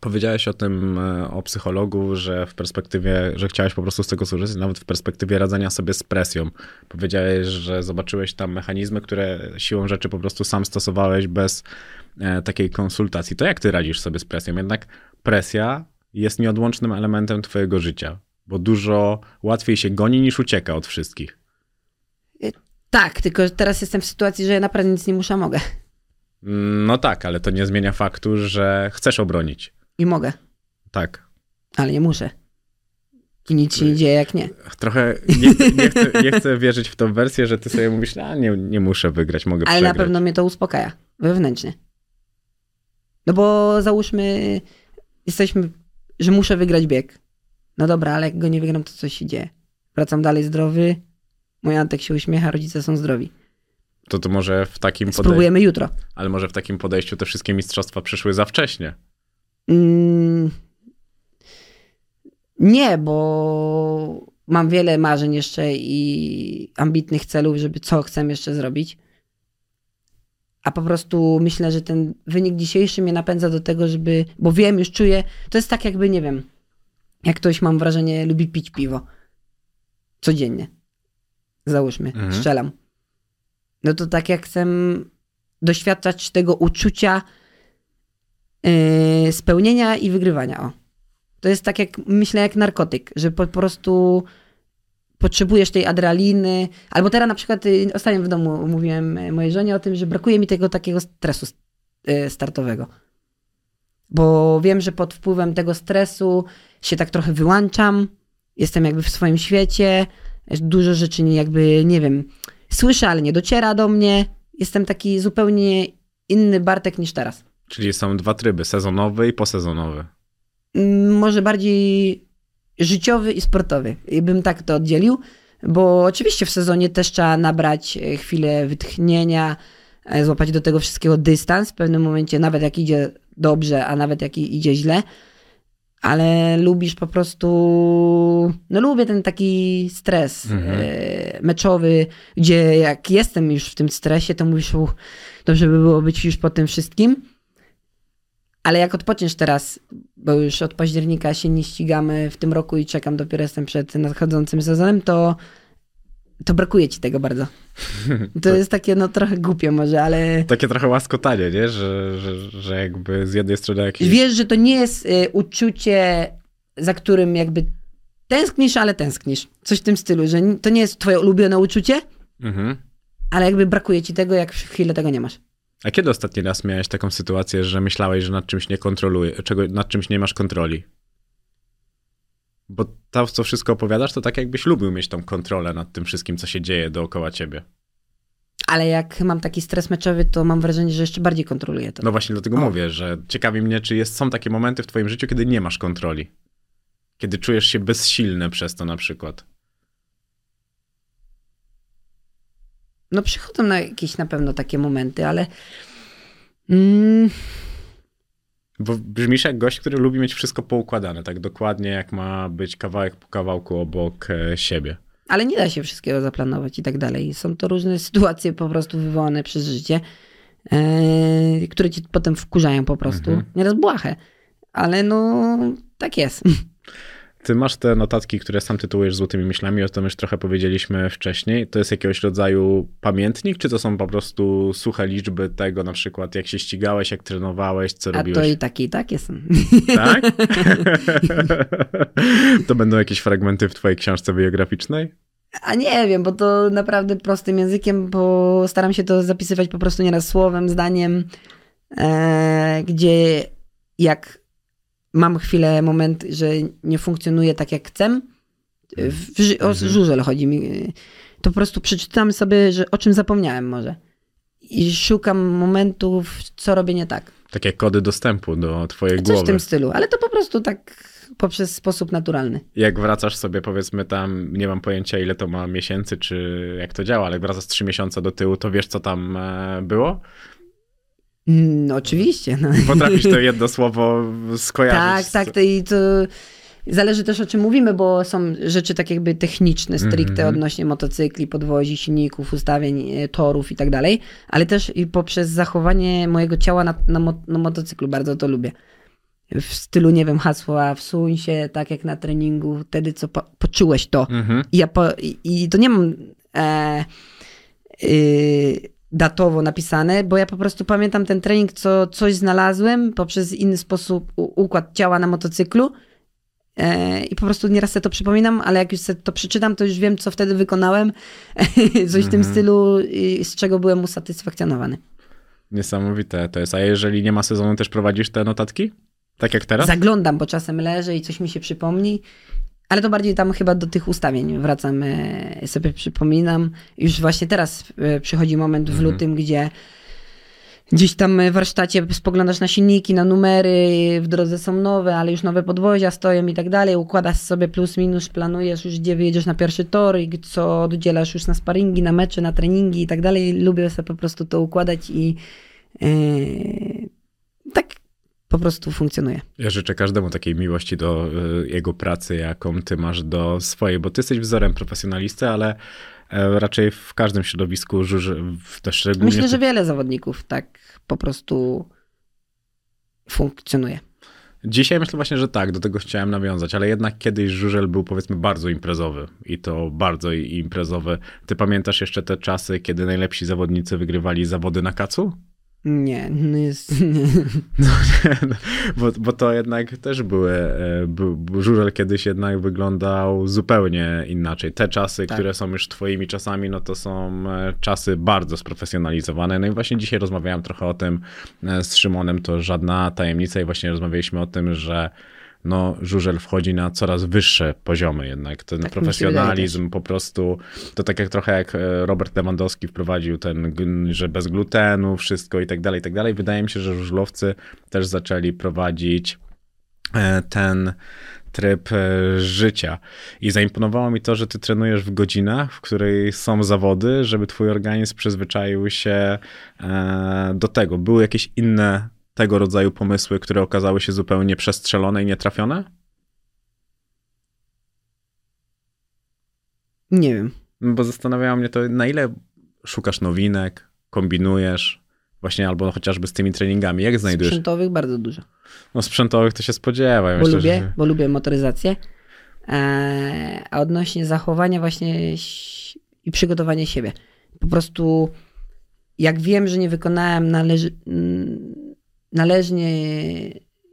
Powiedziałeś o tym, e, o psychologu, że w perspektywie, że chciałeś po prostu z tego skorzystać, nawet w perspektywie radzenia sobie z presją. Powiedziałeś, że zobaczyłeś tam mechanizmy, które siłą rzeczy po prostu sam stosowałeś bez e, takiej konsultacji. To jak ty radzisz sobie z presją? Jednak presja jest nieodłącznym elementem twojego życia, bo dużo łatwiej się goni niż ucieka od wszystkich. Tak, tylko teraz jestem w sytuacji, że ja naprawdę nic nie muszę, mogę. No tak, ale to nie zmienia faktu, że chcesz obronić. I mogę, Tak. ale nie muszę. I nic się nie dzieje jak nie. Trochę nie, chcę- nie, chcę, nie chcę wierzyć w tą wersję, że ty sobie mówisz, a nie, nie muszę wygrać, mogę Ale na przegrać. pewno mnie to uspokaja wewnętrznie. No bo załóżmy, jesteśmy, że muszę wygrać bieg. No dobra, ale jak go nie wygram, to coś się dzieje. Wracam dalej zdrowy, mój Antek się uśmiecha, rodzice są zdrowi. To to może w takim podejściu, Spróbujemy jutro. ale może w takim podejściu te wszystkie mistrzostwa przyszły za wcześnie. Mm, nie, bo mam wiele marzeń jeszcze i ambitnych celów, żeby co chcę jeszcze zrobić. A po prostu myślę, że ten wynik dzisiejszy mnie napędza do tego, żeby. Bo wiem, już czuję. To jest tak, jakby, nie wiem, jak ktoś mam wrażenie, lubi pić piwo. Codziennie. Załóżmy, Mhm. strzelam. No to tak jak chcę doświadczać tego uczucia yy, spełnienia i wygrywania. O. To jest tak jak, myślę, jak narkotyk, że po, po prostu potrzebujesz tej adrenaliny. Albo teraz na przykład y, ostatnio w domu mówiłem mojej żonie o tym, że brakuje mi tego takiego stresu y, startowego. Bo wiem, że pod wpływem tego stresu się tak trochę wyłączam, jestem jakby w swoim świecie, dużo rzeczy nie- jakby, nie wiem, słyszę, ale nie dociera do mnie. Jestem taki zupełnie inny Bartek niż teraz. Czyli są dwa tryby, sezonowy i posezonowy. Mm, może bardziej życiowy i sportowy. I bym tak to oddzielił, bo oczywiście w sezonie też trzeba nabrać e, chwilę wytchnienia, e, złapać do tego wszystkiego dystans w pewnym momencie, nawet jak idzie dobrze, a nawet jak idzie źle. Ale lubisz po prostu. No, lubię ten taki stres Mhm. e, meczowy, gdzie jak jestem już w tym stresie, to mówisz, uch, dobrze by było być już po tym wszystkim. Ale jak odpoczniesz teraz, bo już od października się nie ścigamy w tym roku i czekam, dopiero jestem przed nadchodzącym sezonem, to, to brakuje ci tego bardzo. To jest takie no trochę głupie może, ale Takie trochę łaskotanie, nie? Że, że, że jakby z jednej strony jakieś... wiesz, że to nie jest y, uczucie, za którym jakby tęsknisz, ale tęsknisz. Coś w tym stylu, że to nie jest twoje ulubione uczucie, Mhm. ale jakby brakuje ci tego, jak w chwilę tego nie masz. A kiedy ostatni raz miałeś taką sytuację, że myślałeś, że nad czymś nie kontroluje, czego, nad czymś nie masz kontroli? Bo to, co wszystko opowiadasz, to tak jakbyś lubił mieć tą kontrolę nad tym wszystkim, co się dzieje dookoła ciebie. Ale jak mam taki stres meczowy, to mam wrażenie, że jeszcze bardziej kontroluję to. No właśnie dlatego O. mówię, że ciekawi mnie, czy jest, są takie momenty w twoim życiu, kiedy nie masz kontroli. Kiedy czujesz się bezsilny przez to na przykład. No przychodzą na jakieś na pewno takie momenty, ale mm, Bo brzmisz jak gość, który lubi mieć wszystko poukładane, tak dokładnie jak ma być kawałek po kawałku obok e, siebie. ale nie da się wszystkiego zaplanować i tak dalej. Są to różne sytuacje po prostu wywołane przez życie, e, które ci potem wkurzają po prostu. Mhm. Nieraz błahe, ale no tak jest. Ty masz te notatki, które sam tytułujesz złotymi myślami, o tym już trochę powiedzieliśmy wcześniej. To jest jakiegoś rodzaju pamiętnik, czy to są po prostu suche liczby tego, na przykład jak się ścigałeś, jak trenowałeś, co A to robiłeś? i takie i takie są. Tak? to będą jakieś fragmenty w twojej książce biograficznej? A nie wiem, bo to naprawdę prostym językiem, bo staram się to zapisywać po prostu nieraz słowem, zdaniem, e, gdzie jak mam chwilę, moment, że nie funkcjonuje tak jak chcę, w, ży- o Mhm. żużel chodzi mi, to po prostu przeczytam sobie, że o czym zapomniałem może. I szukam momentów, co robię nie tak. Takie kody dostępu do twojej Coś w głowy. tym stylu, ale to po prostu tak poprzez sposób naturalny. Jak wracasz sobie, powiedzmy tam, nie mam pojęcia ile to ma miesięcy, czy jak to działa, ale wracasz trzy miesiące do tyłu, to wiesz co tam e, było? No, oczywiście. No. Potrafisz to jedno słowo skojarzyć. Tak, tak. To, I to zależy też o czym mówimy, bo są rzeczy tak jakby techniczne, stricte Mhm. odnośnie motocykli, podwozi, silników, ustawień, e, torów i tak dalej, ale też i poprzez zachowanie mojego ciała na, na, mo- na motocyklu bardzo to lubię. W stylu, nie wiem, hasła wsuń się, tak jak na treningu, wtedy co po, poczułeś to. Mhm. I, ja po, i, I to nie mam e, y, datowo napisane, bo ja po prostu pamiętam ten trening, co coś znalazłem poprzez inny sposób, układ ciała na motocyklu. E, I po prostu nieraz sobie to przypominam, ale jak już sobie to przeczytam, to już wiem, co wtedy wykonałem. Coś w tym stylu, i z czego byłem usatysfakcjonowany. Niesamowite to jest. A jeżeli nie ma sezonu, też prowadzisz te notatki? Tak jak teraz? Zaglądam, bo czasem leżę i coś mi się przypomni. Ale to bardziej tam chyba do tych ustawień wracam, sobie przypominam. Już właśnie teraz e, przychodzi moment w Mhm. lutym, gdzie gdzieś tam w warsztacie spoglądasz na silniki, na numery, w drodze są nowe, ale już nowe podwozia stoją i tak dalej. Układasz sobie plus minus, planujesz już gdzie wyjedziesz na pierwszy tor i co oddzielasz już na sparingi, na mecze, na treningi i tak dalej. Lubię sobie po prostu to układać i yy, tak po prostu funkcjonuje. Ja życzę każdemu takiej miłości do y, jego pracy, jaką ty masz do swojej, bo ty jesteś wzorem profesjonalisty, ale e, raczej w każdym środowisku, też szczególnie... Myślę, że wiele zawodników tak po prostu funkcjonuje. Dzisiaj myślę właśnie, że tak, do tego chciałem nawiązać, ale jednak kiedyś żużel był powiedzmy bardzo imprezowy i to bardzo imprezowy. Ty pamiętasz jeszcze te czasy, kiedy najlepsi zawodnicy wygrywali zawody na kacu? Nie, no jest, No, nie, no, bo, bo to jednak też były, e, był- żużel kiedyś jednak wyglądał zupełnie inaczej. Te czasy, Tak. które są już twoimi czasami, no to są e, czasy bardzo sprofesjonalizowane. No i właśnie dzisiaj rozmawiałem trochę o tym e, z Szymonem, to żadna tajemnica i właśnie rozmawialiśmy o tym, że no, żużel wchodzi na coraz wyższe poziomy jednak. Ten Tak profesjonalizm po prostu, to tak jak trochę jak e, Robert Lewandowski wprowadził ten, że bez glutenu, wszystko i tak dalej, i tak dalej. Wydaje mi się, że żużlowcy też zaczęli prowadzić e, ten tryb e, życia. I zaimponowało mi to, że ty trenujesz w godzinach, w której są zawody, żeby twój organizm przyzwyczaił się do tego. Były jakieś inne tego rodzaju pomysły, które okazały się zupełnie przestrzelone i nietrafione? nie wiem. Bo zastanawiało mnie to, na ile szukasz nowinek, kombinujesz, właśnie albo chociażby z tymi treningami. Jak znajdujesz? Sprzętowych bardzo dużo. No sprzętowych to się spodziewa. Ja Bo myślę, lubię, że... bo lubię motoryzację. Eee, a odnośnie zachowania właśnie i przygotowania siebie. Po prostu jak wiem, że nie wykonałem należy, należnie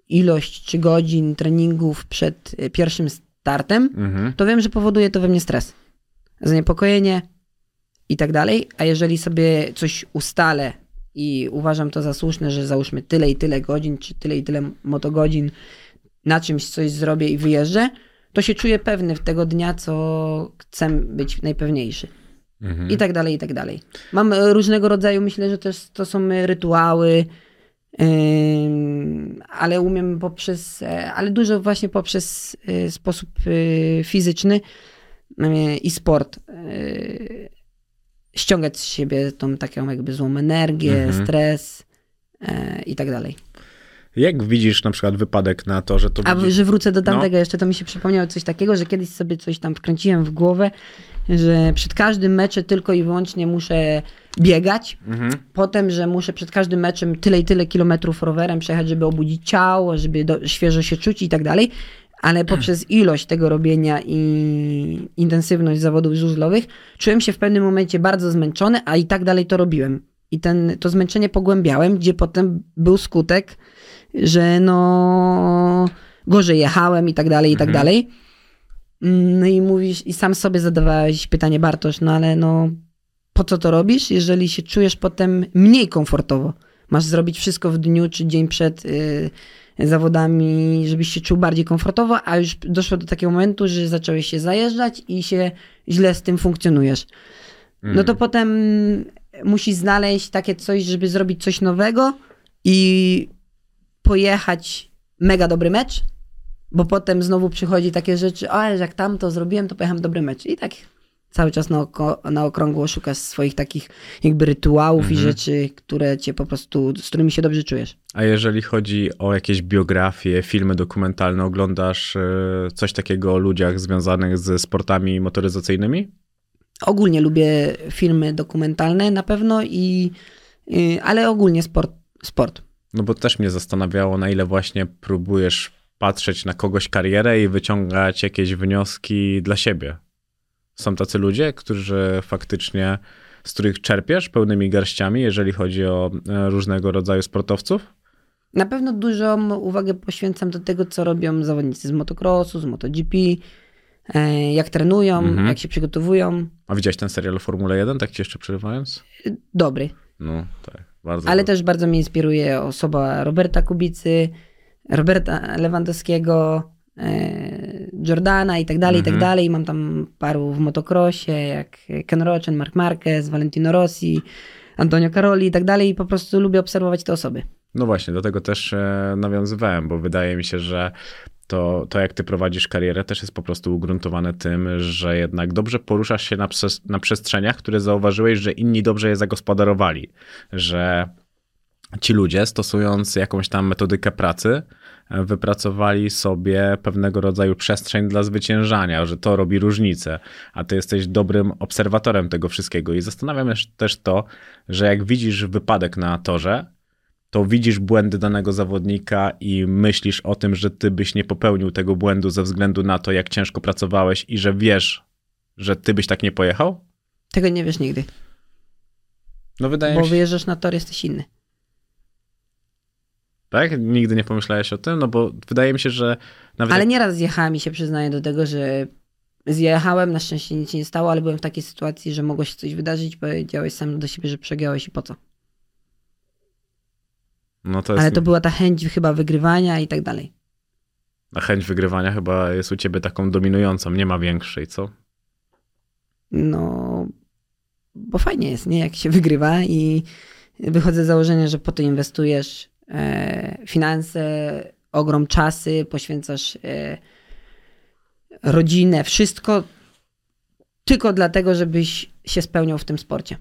ilość czy godzin treningów przed pierwszym startem, Mhm. to wiem, że powoduje to we mnie stres, zaniepokojenie i tak dalej. A jeżeli sobie coś ustalę i uważam to za słuszne, że załóżmy tyle i tyle godzin, czy tyle i tyle motogodzin na czymś coś zrobię i wyjeżdżę, to się czuję pewny w tego dnia, co chcę być najpewniejszy. Mhm. I tak dalej, i tak dalej. Mam różnego rodzaju, myślę, że też to są rytuały, ale umiem poprzez, e, ale dużo właśnie poprzez e, sposób e, fizyczny i sport ściągać z siebie tą taką jakby złą energię, Mhm. stres i tak dalej. Jak widzisz na przykład wypadek na to, że to A będzie... że wrócę do No. tamtego, jeszcze to mi się przypomniało coś takiego, że kiedyś sobie coś tam wkręciłem w głowę, że przed każdym meczem tylko i wyłącznie muszę biegać, Mhm. potem, że muszę przed każdym meczem tyle i tyle kilometrów rowerem przejechać, żeby obudzić ciało, żeby do, świeżo się czuć i tak dalej, ale poprzez ilość tego robienia i intensywność zawodów żużlowych czułem się w pewnym momencie bardzo zmęczony, a i tak dalej to robiłem. I ten, to zmęczenie pogłębiałem, gdzie potem był skutek, że no gorzej jechałem i tak dalej, i tak Mhm. dalej. No i mówisz, i sam sobie zadawałeś pytanie, Bartosz, no ale no po co to robisz, jeżeli się czujesz potem mniej komfortowo? Masz zrobić wszystko w dniu czy dzień przed y, zawodami, żebyś się czuł bardziej komfortowo, a już doszło do takiego momentu, że zacząłeś się zajeżdżać i się źle z tym funkcjonujesz. No to potem musisz znaleźć takie coś, żeby zrobić coś nowego i pojechać mega dobry mecz, bo potem znowu przychodzi takie rzeczy, ale jak tam to zrobiłem, to pojechałem dobry mecz. I tak cały czas na, oko, na okrągło szukasz swoich takich jakby rytuałów i rzeczy, które cię po prostu, z którymi się dobrze czujesz. A jeżeli chodzi o jakieś biografie, filmy dokumentalne, oglądasz e, coś takiego o ludziach związanych ze sportami motoryzacyjnymi? Ogólnie lubię filmy dokumentalne na pewno i, y, ale ogólnie sport. sport. No bo też mnie zastanawiało, na ile właśnie próbujesz patrzeć na kogoś karierę i wyciągać jakieś wnioski dla siebie. Są tacy ludzie, którzy faktycznie, z których czerpiesz pełnymi garściami, jeżeli chodzi o e, różnego rodzaju sportowców? Na pewno dużą uwagę poświęcam do tego, co robią zawodnicy z motocrossu, z MotoGP, e, jak trenują, Mhm. jak się przygotowują. A widziałeś ten serial Formule 1, tak ci jeszcze przerywając? Dobry. No, tak. Bardzo Ale dobry. też bardzo mnie inspiruje osoba Roberta Kubicy, Roberta Lewandowskiego, e, Jordana i tak dalej, i tak Mhm. dalej. Mam tam paru w motocrossie, jak Ken Rochen, Mark Marquez, Valentino Rossi, Antonio Caroli i tak dalej. I po prostu lubię obserwować te osoby. No właśnie, do tego też e, nawiązywałem, bo wydaje mi się, że to, to jak ty prowadzisz karierę też jest po prostu ugruntowane tym, że jednak dobrze poruszasz się na, na przestrzeniach, które zauważyłeś, że inni dobrze je zagospodarowali, że ci ludzie stosując jakąś tam metodykę pracy e, wypracowali sobie pewnego rodzaju przestrzeń dla zwyciężania, że to robi różnicę, a ty jesteś dobrym obserwatorem tego wszystkiego i zastanawiam się też to, że jak widzisz wypadek na torze, to widzisz błędy danego zawodnika i myślisz o tym, że ty byś nie popełnił tego błędu ze względu na to, jak ciężko pracowałeś i że wiesz, że ty byś tak nie pojechał? Tego nie wiesz nigdy, No wydaje bo się, wyjeżdżasz na tor, jesteś inny. Tak? Nigdy nie pomyślałeś o tym? No bo wydaje mi się, że nawet Ale jak... nieraz zjechałem i się przyznaję do tego, że zjechałem, na szczęście nic się nie stało, ale byłem w takiej sytuacji, że mogło się coś wydarzyć, powiedziałeś sam do siebie, że przegiąłeś i po co. No to jest... Ale to była ta chęć chyba wygrywania i tak dalej. A chęć wygrywania chyba jest u ciebie taką dominującą, nie ma większej, co? No, bo fajnie jest, nie? Jak się wygrywa i wychodzę z założenia, że po to inwestujesz finanse, ogrom czasy, poświęcasz e, rodzinę, wszystko tylko dlatego, żebyś się spełniał w tym sporcie.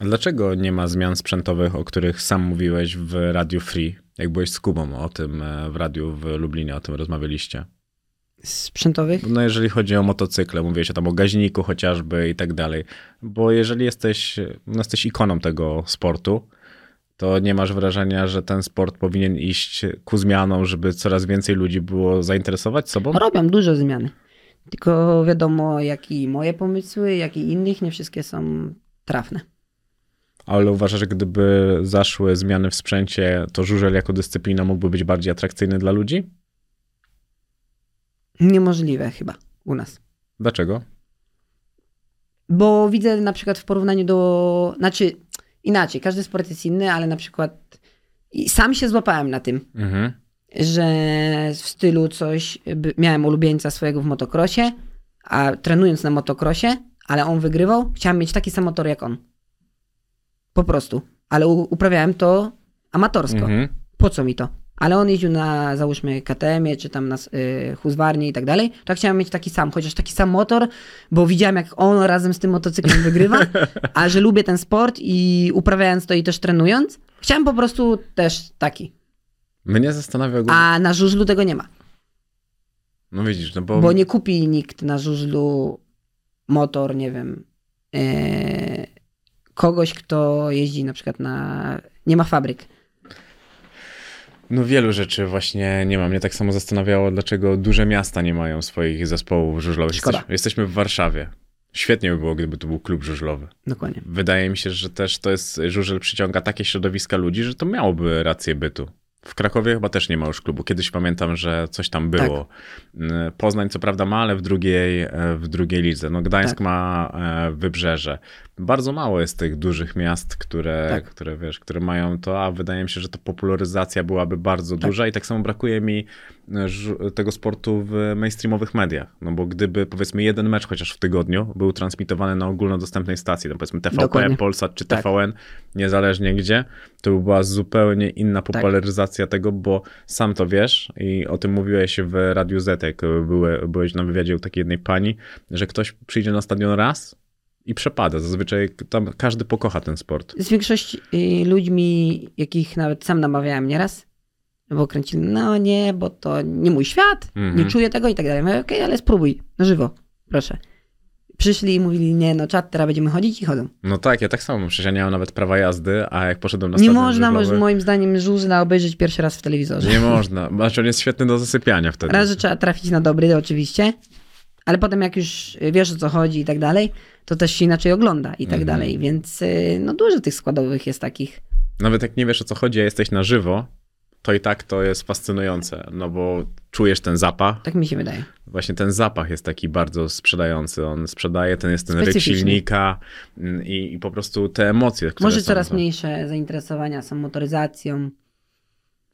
A Dlaczego nie ma zmian sprzętowych, o których sam mówiłeś w Radiu Free? Jak byłeś z Kubą o tym e, w radiu w Lublinie, o tym rozmawialiście. Sprzętowych? No jeżeli chodzi o motocykle, mówiłeś o tam o gaźniku chociażby i tak dalej. Bo jeżeli jesteś, no jesteś ikoną tego sportu, to nie masz wrażenia, że ten sport powinien iść ku zmianom, żeby coraz więcej ludzi było zainteresować sobą? Robią dużo zmiany. Tylko wiadomo, jak i moje pomysły, jak i innych, nie wszystkie są trafne. Ale uważasz, że gdyby zaszły zmiany w sprzęcie, to żużel jako dyscyplina mógłby być bardziej atrakcyjny dla ludzi? Niemożliwe chyba u nas. Dlaczego? Bo widzę na przykład w porównaniu do. Znaczy, inaczej, każdy sport jest inny, ale na przykład. I sam się złapałem na tym, Mhm. że w stylu coś. Miałem ulubieńca swojego w motocrossie, a trenując na motocrossie, ale on wygrywał, chciałem mieć taki sam motor jak on. Po prostu. Ale uprawiałem to amatorsko. Mhm. po co mi to? Ale on jeździł na, załóżmy, KTM-ie, czy tam na y, Husqvarnie i tak dalej, to ja chciałem mieć taki sam, chociaż taki sam motor, bo widziałem, jak on razem z tym motocyklem wygrywa, a że lubię ten sport i uprawiając to i też trenując, chciałem po prostu też taki. Mnie zastanawia ogólnie... A na żużlu tego nie ma, No widzisz, no bo... bo nie kupi nikt na żużlu motor, nie wiem, e, kogoś, kto jeździ na przykład na... nie ma fabryk. No wielu rzeczy właśnie nie ma. Mnie tak samo zastanawiało, dlaczego duże miasta nie mają swoich zespołów żużlowych. Szkoda. Jesteśmy, jesteśmy w Warszawie. Świetnie by było, gdyby to był klub żużlowy. Dokładnie. Wydaje mi się, że też to jest, żużel przyciąga takie środowiska ludzi, że to miałoby rację bytu. W Krakowie chyba też nie ma już klubu. Kiedyś pamiętam, że coś tam było. Mm, Poznań co prawda ma, ale w drugiej, e, w drugiej lidze. No Gdańsk Tak. ma e, wybrzeże. Bardzo mało jest tych dużych miast, które, Tak. które wiesz, które mają to, a wydaje mi się, że to popularyzacja byłaby bardzo duża i tak samo brakuje mi tego sportu w mainstreamowych mediach. No bo gdyby powiedzmy jeden mecz chociaż w tygodniu był transmitowany na ogólnodostępnej stacji, no powiedzmy TVP, Dokładnie. Polsat czy Tak. TVN, niezależnie gdzie, to by była zupełnie inna popularyzacja tego, bo sam to wiesz i o tym mówiłeś w Radiu Z, jak były, byłeś na wywiadzie u takiej jednej pani, że ktoś przyjdzie na stadion raz i przepada. Zazwyczaj tam każdy pokocha ten sport. z większości y, ludźmi, jakich nawet sam namawiałem nieraz, bo kręcili, no nie, bo to nie mój świat, Mhm. nie czuję tego i tak dalej. Mówię, okej, ale spróbuj, na żywo, proszę. Przyszli i mówili, nie, no czat, teraz będziemy chodzić i chodzą. No tak, ja tak samo, przecież ja nie mam nawet prawa jazdy, a jak poszedłem na Nie można, moim zdaniem, żużla obejrzeć pierwszy raz w telewizorze. Nie można, znaczy on jest świetny do zasypiania wtedy. Raz, że trzeba trafić na dobry, oczywiście, ale potem jak już wiesz o co chodzi i tak dalej, to też się inaczej ogląda i tak Mhm. dalej, więc y, no dużo tych składowych jest takich. Nawet jak nie wiesz o co chodzi, a jesteś na żywo, to i tak to jest fascynujące, no bo czujesz ten zapach. Tak mi się wydaje. Właśnie ten zapach jest taki bardzo sprzedający. On sprzedaje, ten jest ten ryk silnika mm, i, i po prostu te emocje, które Może są coraz mniejsze zainteresowania są motoryzacją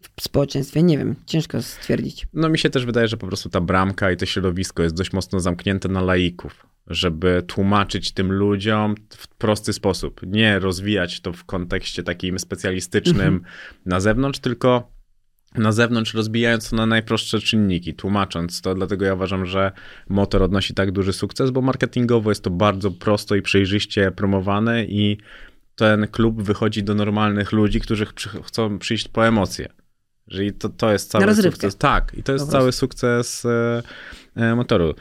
w społeczeństwie. Nie wiem, ciężko stwierdzić. No mi się też wydaje, że po prostu ta bramka i to środowisko jest dość mocno zamknięte na laików, żeby tłumaczyć tym ludziom w prosty sposób. Nie rozwijać to w kontekście takim specjalistycznym na zewnątrz, tylko na zewnątrz rozbijając to na najprostsze czynniki, tłumacząc to. Dlatego ja uważam, że motor odnosi tak duży sukces, bo marketingowo jest to bardzo prosto i przejrzyście promowane i ten klub wychodzi do normalnych ludzi, którzy chcą przyjść po emocje. Czyli to, to jest cały sukces. Tak, i to jest cały sukces e, e, motoru.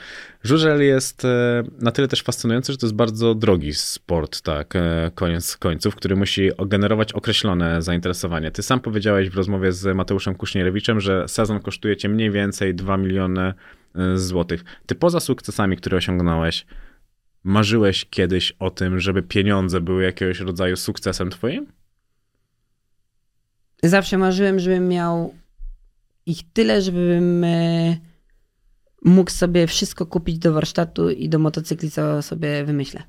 Żużel jest e, na tyle też fascynujący, że to jest bardzo drogi sport, tak, koniec końców, który musi generować określone zainteresowanie. Ty sam powiedziałeś w rozmowie z Mateuszem Kuśnierewiczem, że sezon kosztuje cię mniej więcej 2 miliony złotych. Ty poza sukcesami, które osiągnąłeś, marzyłeś kiedyś o tym, żeby pieniądze były jakiegoś rodzaju sukcesem twoim? Zawsze marzyłem, żebym miał ich tyle, żebym e, mógł sobie wszystko kupić do warsztatu i do motocykli, co sobie wymyślę.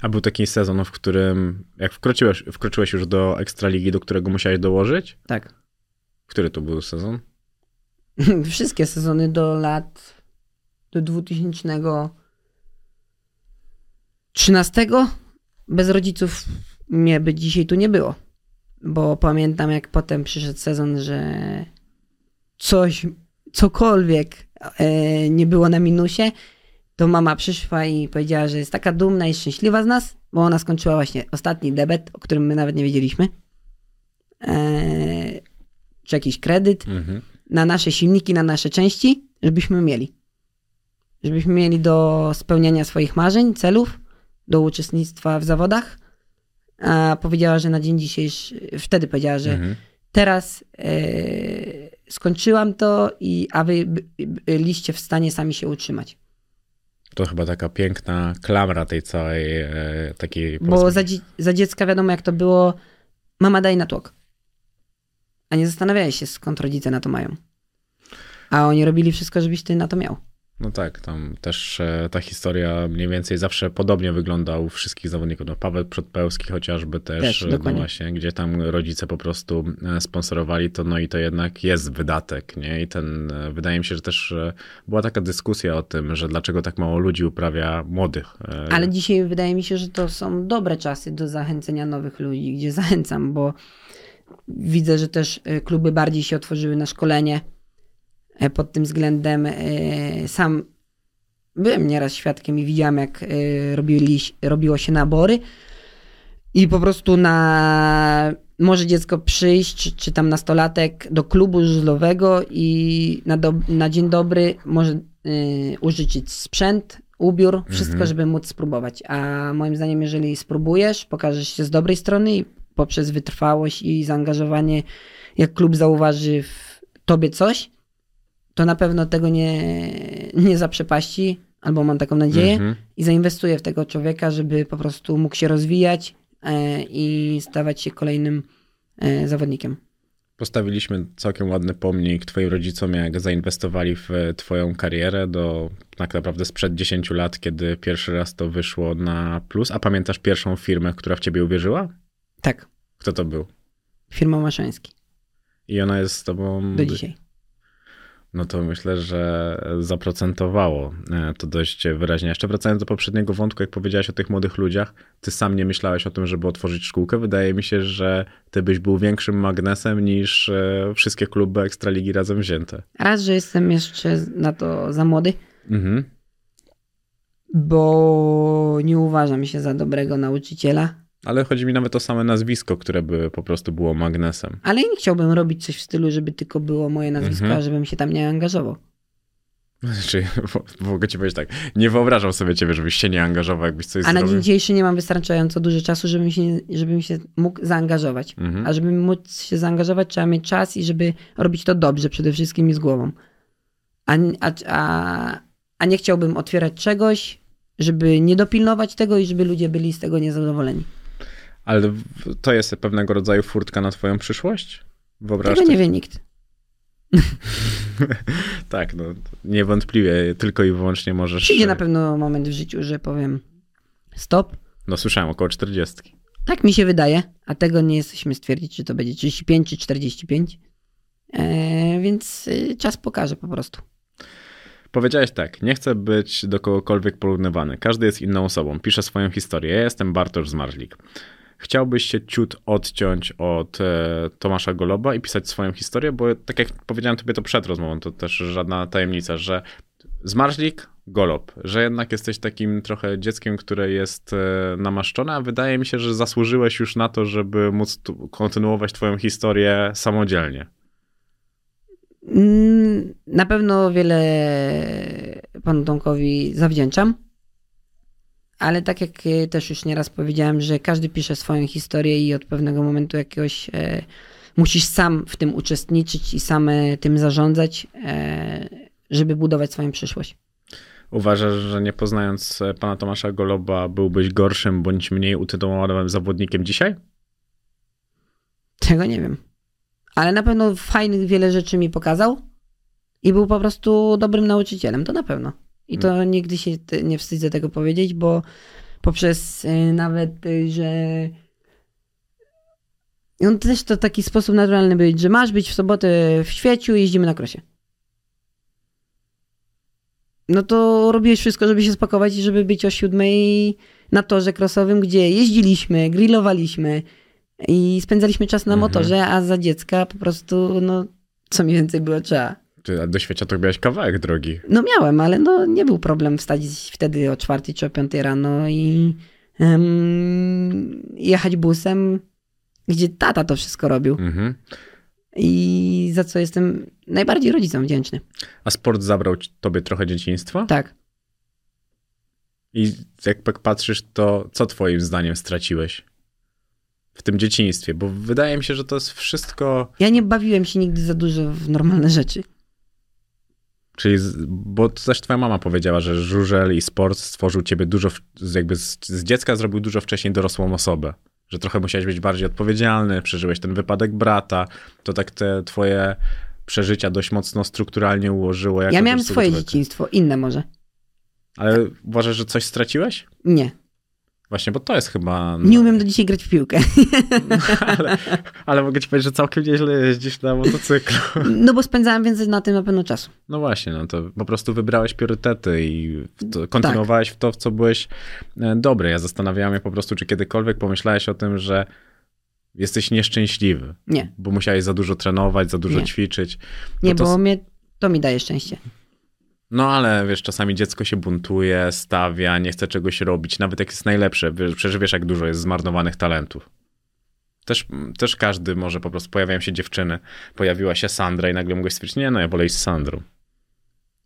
A był taki sezon, w którym, jak wkroczyłeś, wkroczyłeś już do Ekstraligi, do którego musiałeś dołożyć? Tak. Który to był sezon? Wszystkie sezony do lat do 2013 bez rodziców mnie by dzisiaj tu nie było. Bo pamiętam, jak potem przyszedł sezon, że coś, cokolwiek e, nie było na minusie, to mama przyszła i powiedziała, że jest taka dumna i szczęśliwa z nas, bo ona skończyła właśnie ostatni debet, o którym my nawet nie wiedzieliśmy. E, czy jakiś kredyt Mhm. na nasze silniki, na nasze części, żebyśmy mieli. Żebyśmy mieli do spełniania swoich marzeń, celów, do uczestnictwa w zawodach. A powiedziała, że na dzień dzisiejszy, wtedy powiedziała, że Mhm. teraz e, skończyłam to, i, a wy by- byliście w stanie sami się utrzymać. To chyba taka piękna klamra tej całej e, takiej... Bo za, za dziecka wiadomo, jak to było, mama daj na tłok. A nie zastanawiałeś się, skąd rodzice na to mają. A oni robili wszystko, żebyś ty na to miał. No tak, tam też e, ta historia mniej więcej zawsze podobnie wygląda u wszystkich zawodników. No Paweł Przodpełski chociażby też, Też, e, no właśnie, gdzie tam rodzice po prostu e, sponsorowali to, no i to jednak jest wydatek, nie? I ten, wydaje mi się, że też była taka dyskusja o tym, że dlaczego tak mało ludzi uprawia młodych. Ale dzisiaj wydaje mi się, że to są dobre czasy do zachęcenia nowych ludzi, gdzie zachęcam, bo widzę, że też kluby bardziej się otworzyły na szkolenie pod tym względem. e, Sam byłem nieraz świadkiem i widziałem, jak e, robili, robiło się nabory i po prostu na może dziecko przyjść, czy, tam nastolatek do klubu żużlowego i na, do, na dzień dobry może y, użyczyć sprzęt, ubiór, wszystko, Mhm. żeby móc spróbować. A moim zdaniem, jeżeli spróbujesz, pokażesz się z dobrej strony i poprzez wytrwałość i zaangażowanie, jak klub zauważy w tobie coś, to na pewno tego nie, nie zaprzepaści, albo mam taką nadzieję, Mhm. i zainwestuje w tego człowieka, żeby po prostu mógł się rozwijać e, i stawać się kolejnym e, zawodnikiem. Postawiliśmy całkiem ładny pomnik twoim rodzicom, jak zainwestowali w twoją karierę do tak naprawdę sprzed 10 lat, kiedy pierwszy raz to wyszło na plus. A pamiętasz pierwszą firmę, która w ciebie uwierzyła? Tak, Kto to był? firma Maszański I ona jest z tobą... do dzisiaj. No to myślę, że zaprocentowało e, to dość wyraźnie. Jeszcze wracając do poprzedniego wątku, jak powiedziałeś o tych młodych ludziach, ty sam nie myślałeś o tym, żeby otworzyć szkółkę. Wydaje mi się, że ty byś był większym magnesem niż e, wszystkie kluby Ekstraligi razem wzięte. Raz, że jestem jeszcze na to za młody, Mhm. bo nie uważam się za dobrego nauczyciela, Ale chodzi mi nawet o same nazwisko, które by po prostu było magnesem. ale nie chciałbym robić coś w stylu, żeby tylko było moje nazwisko, Mhm. a żebym się tam nie angażował. Znaczy, w- mogę ci powiedzieć tak, nie wyobrażam sobie ciebie, żebyś się nie angażował, jakbyś coś A na zrobił. dzień dzisiejszy nie mam wystarczająco dużo czasu, żebym się, żebym się mógł zaangażować. Mhm. A żeby móc się zaangażować, trzeba mieć czas i żeby robić to dobrze, przede wszystkim i z głową. A, a, a, a nie chciałbym otwierać czegoś, żeby nie dopilnować tego i żeby ludzie byli z tego niezadowoleni. Ale to jest pewnego rodzaju furtka na twoją przyszłość? Wyobraź Tego nie wie nikt. Tak, no niewątpliwie tylko i wyłącznie możesz... Przyjdzie na pewno moment w życiu, że powiem stop. No słyszałem, około 40. Tak mi się wydaje, a tego nie jesteśmy stwierdzić, czy to będzie 35 czy 45. E, więc y, czas pokaże po prostu. Powiedziałeś tak, nie chcę być do kogokolwiek porównywany. Każdy jest inną osobą, pisze swoją historię. Ja jestem Bartosz Zmarzlik. Chciałbyś się ciut odciąć od e, Tomasza Goloba i pisać swoją historię, bo tak jak powiedziałem tobie to przed rozmową, to też żadna tajemnica, że Zmarzlik, Golob, że jednak jesteś takim trochę dzieckiem, które jest e, namaszczone, a wydaje mi się, że zasłużyłeś już na to, żeby móc kontynuować twoją historię samodzielnie. Mm, Na pewno wiele panu Tomkowi zawdzięczam, ale tak jak e, też już nieraz powiedziałem, że każdy pisze swoją historię i od pewnego momentu jakiegoś e, musisz sam w tym uczestniczyć i sam e, tym zarządzać, e, żeby budować swoją przyszłość. Uważasz, że nie poznając e, pana Tomasza Goloba byłbyś gorszym bądź mniej utytułowanym zawodnikiem dzisiaj? Tego nie wiem. Ale na pewno fajnych wiele rzeczy mi pokazał i był po prostu dobrym nauczycielem, to na pewno. I to nigdy się nie wstydzę tego powiedzieć, bo poprzez y, nawet, y, że on też to taki sposób naturalny być, że masz być w sobotę w świeciu i jeździmy na krosie. No to robiłeś wszystko, żeby się spakować i żeby być o siódmej na torze krosowym, gdzie jeździliśmy, grillowaliśmy i spędzaliśmy czas na Mhm. motorze, a za dziecka po prostu, no, co mi więcej było trzeba. Ty do to miałeś kawałek drogi. No miałem, ale no nie był problem wstać wtedy o czwartej czy o piątej rano i em, jechać busem, gdzie tata to wszystko robił. Mhm. I za co jestem najbardziej rodzicom wdzięczny. A sport zabrał tobie trochę dzieciństwa? Tak. I jak patrzysz, to co twoim zdaniem straciłeś w tym dzieciństwie? Bo wydaje mi się, że to jest wszystko... Ja nie bawiłem się nigdy za dużo w normalne rzeczy. Czyli, z- bo też twoja mama powiedziała, że żużel i sport stworzył ciebie dużo, jakby z, z dziecka zrobił dużo wcześniej dorosłą osobę. Że trochę musiałeś być bardziej odpowiedzialny, przeżyłeś ten wypadek brata, to tak te twoje przeżycia dość mocno strukturalnie ułożyło. Ja miałem swoje dzieciństwo, inne może. Ale uważasz, że coś straciłeś? Nie. Właśnie, bo to jest chyba... Nie umiem do dzisiaj grać w piłkę. ale, ale mogę ci powiedzieć, że całkiem nieźle jeździsz na motocyklu. No bo spędzałem więcej na tym na pewno czasu. No właśnie, no to po prostu wybrałeś priorytety i to, kontynuowałeś w to, w co byłeś e, dobry. Ja zastanawiałem się po prostu, czy kiedykolwiek pomyślałeś o tym, że jesteś nieszczęśliwy, Nie. bo musiałeś za dużo trenować, za dużo Nie. ćwiczyć. Nie, to bo mnie, to mi daje szczęście. No ale wiesz, czasami dziecko się buntuje, stawia, nie chce czegoś robić, nawet jak jest najlepsze. Przecież wiesz, jak dużo jest zmarnowanych talentów. Też, też każdy może po prostu, pojawiają się dziewczyny, pojawiła się Sandra i nagle mogłeś stwierdzić, nie no, ja wolę iść z Sandrą.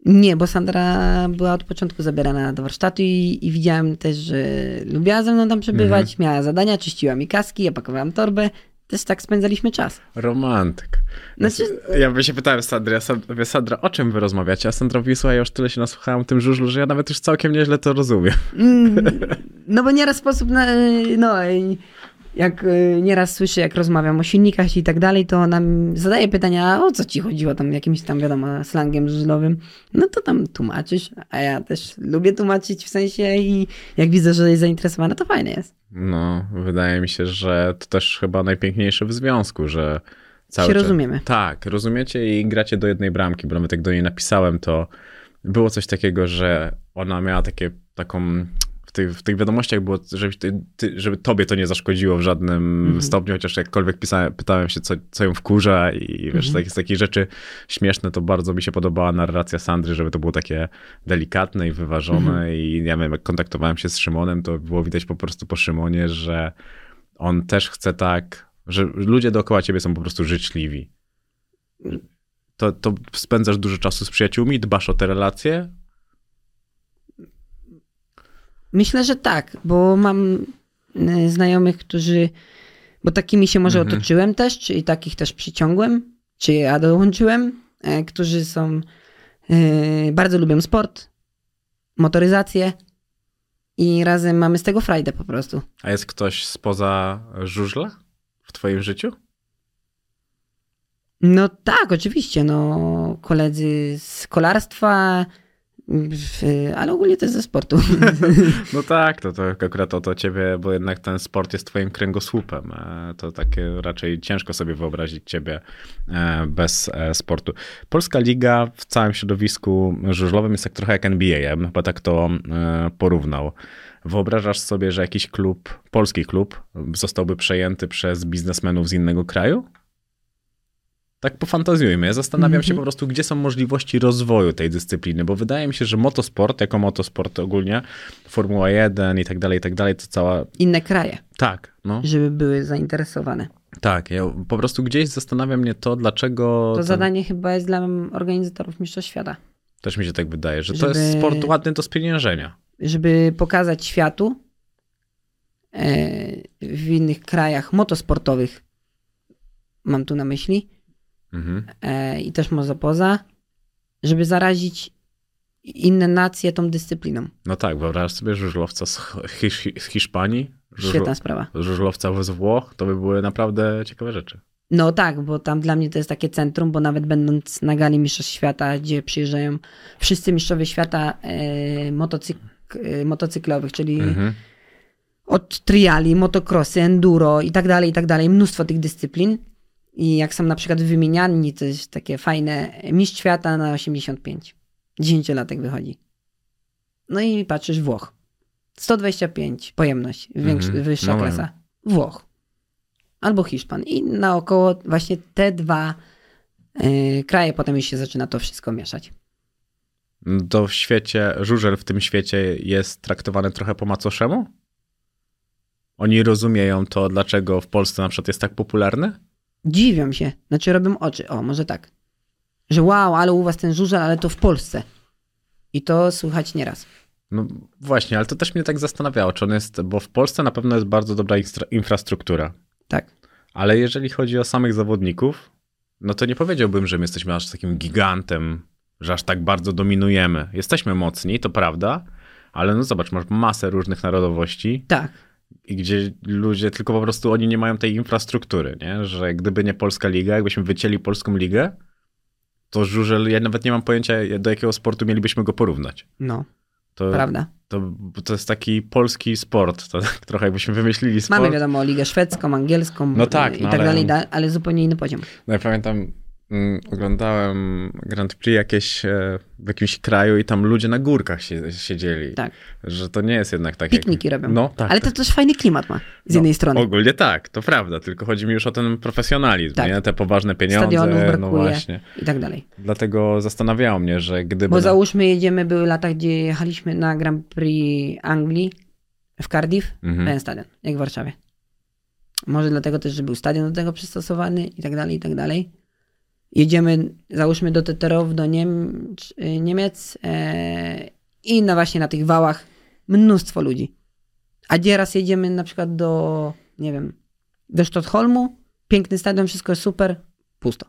Nie, bo Sandra była od początku zabierana do warsztatu i, i widziałem też, że lubiła ze mną tam przebywać, Mhm. miała zadania, czyściła mi kaski, ja pakowałam torbę. Też tak spędzaliśmy czas. Romantyk. Znaczy- Ja by się pytałem Sandry, ja Sandra, o czym wy rozmawiacie? A Sandra mówi, słuchaj, ja już tyle się nasłuchałem o tym żużlu, że ja nawet już całkiem nieźle to rozumiem. Mm, No bo nieraz sposób na, no i jak y, nieraz słyszę, jak rozmawiam o silnikach i tak dalej, to nam zadaje pytania, o co ci chodziło tam jakimś tam, wiadomo, slangiem żużlowym. No to tam tłumaczysz, a ja też lubię tłumaczyć w sensie i jak widzę, że jest zainteresowana, to fajne jest. No, wydaje mi się, że to też chyba najpiękniejsze w związku, że cały Się czas... rozumiemy. Tak, rozumiecie i gracie do jednej bramki, bo nawet jak do niej napisałem, to było coś takiego, że ona miała takie, taką... W tych, w tych wiadomościach było, żeby, ty, żeby tobie to nie zaszkodziło w żadnym Mhm. stopniu, chociaż jakkolwiek pisałem, pytałem się, co, co ją wkurza i wiesz, Mhm. takie, z takich rzeczy śmieszne, to bardzo mi się podobała narracja Sandry, żeby to było takie delikatne i wyważone Mhm. i ja wiem, jak kontaktowałem się z Szymonem, to było widać po prostu po Szymonie, że on też chce tak, że ludzie dookoła ciebie są po prostu życzliwi. To, to spędzasz dużo czasu z przyjaciółmi, dbasz o te relacje? Myślę, że tak, bo mam y, znajomych, którzy, bo takimi się może Mhm. otoczyłem też, czy takich też przyciągłem, czy ja dołączyłem, e, którzy są, y, bardzo lubią sport, motoryzację i razem mamy z tego frajdę po prostu. A jest ktoś spoza żużla w twoim życiu? No tak, oczywiście. No, koledzy z kolarstwa, ale ogólnie też ze sportu. No tak, to, to akurat o to ciebie, bo jednak ten sport jest twoim kręgosłupem. E, To takie raczej ciężko sobie wyobrazić ciebie e, bez e, sportu. Polska Liga w całym środowisku żużlowym jest tak trochę jak NBA, bo tak to porównał. Wyobrażasz sobie, że jakiś klub, polski klub, zostałby przejęty przez biznesmenów z innego kraju? Tak pofantazjujmy. Ja zastanawiam się po prostu, gdzie są możliwości rozwoju tej dyscypliny, bo wydaje mi się, że motosport, jako motosport ogólnie, Formuła 1 i tak dalej, i tak dalej, to cała... Inne kraje, Tak, no. żeby były zainteresowane. Tak, ja po prostu gdzieś zastanawia mnie to, dlaczego... To ten- zadanie chyba jest dla organizatorów Mistrzostw Świata. Też mi się tak wydaje, że to Żeby- jest sport ładny do spieniężenia. żeby pokazać światu e, w innych krajach motosportowych, mam tu na myśli, Mhm. e, i też może poza, żeby zarazić inne nacje tą dyscypliną. No tak, wyobraź sobie żużlowca z, Hisz- z Hiszpanii, Świetna sprawa. żużlowca z Włoch, to by były naprawdę ciekawe rzeczy. No tak, bo tam dla mnie to jest takie centrum, bo nawet będąc na gali Mistrzostw Świata, gdzie przyjeżdżają wszyscy mistrzowie świata e, motocyk, e, motocyklowych, czyli Mhm. od triali, motocrossy, enduro i tak dalej, i tak dalej, mnóstwo tych dyscyplin. I jak są na przykład wymieniani, to jest takie fajne, mistrz świata na 85. 10-latek wychodzi. No i patrzysz Włoch. 125 pojemność, większa, Mhm. wyższa No, klasa. Włoch. Albo Hiszpan. I naokoło właśnie te dwa e, kraje, potem już się zaczyna to wszystko mieszać. To w świecie, żużel w tym świecie jest traktowany trochę po macoszemu? Oni rozumieją to, dlaczego w Polsce na przykład jest tak popularny? Dziwią się, znaczy robią oczy. O, może tak. Że wow, ale u was ten żużel, ale to w Polsce. I to słychać nieraz. No właśnie, ale to też mnie tak zastanawiało, czy on jest, bo w Polsce na pewno jest bardzo dobra infrastruktura, Tak. ale jeżeli chodzi o samych zawodników, no to nie powiedziałbym, że my jesteśmy aż takim gigantem, że aż tak bardzo dominujemy. Jesteśmy mocni, to prawda, ale no zobacz, masz masę różnych narodowości Tak. I gdzie ludzie, tylko po prostu oni nie mają tej infrastruktury, nie? że gdyby nie Polska Liga, jakbyśmy wycięli Polską Ligę, to żużel, ja nawet nie mam pojęcia, do jakiego sportu mielibyśmy go porównać. No, To, prawda. to, to jest taki polski sport, to tak trochę jakbyśmy wymyślili sport. Mamy wiadomo ligę szwedzką, angielską No tak, i no tak ale- dalej, da- ale zupełnie inny poziom. No ja pamiętam, oglądałem Grand Prix jakieś e, w jakimś kraju i tam ludzie na górkach się, siedzieli. Tak. Że to nie jest jednak tak Pikniki jak... robią. No tak. ale tak. to też fajny klimat ma z No, jednej strony. Ogólnie tak, to prawda, tylko chodzi mi już o ten profesjonalizm, Tak. nie? Te poważne pieniądze, Stadionów no brakuje właśnie. i tak dalej. Dlatego zastanawiało mnie, że gdyby... Bo załóżmy jedziemy, były lata, gdzie jechaliśmy na Grand Prix Anglii w Cardiff, Mhm. ten stadion, jak w Warszawie. Może dlatego też, że był stadion do tego przystosowany i tak dalej, i tak dalej. Jedziemy, załóżmy do Teterow, do czy- Niemiec e, i na właśnie na tych wałach mnóstwo ludzi. A nieraz jedziemy na przykład do, nie wiem, do Sztokholmu, piękny stadion, wszystko jest super, pusto.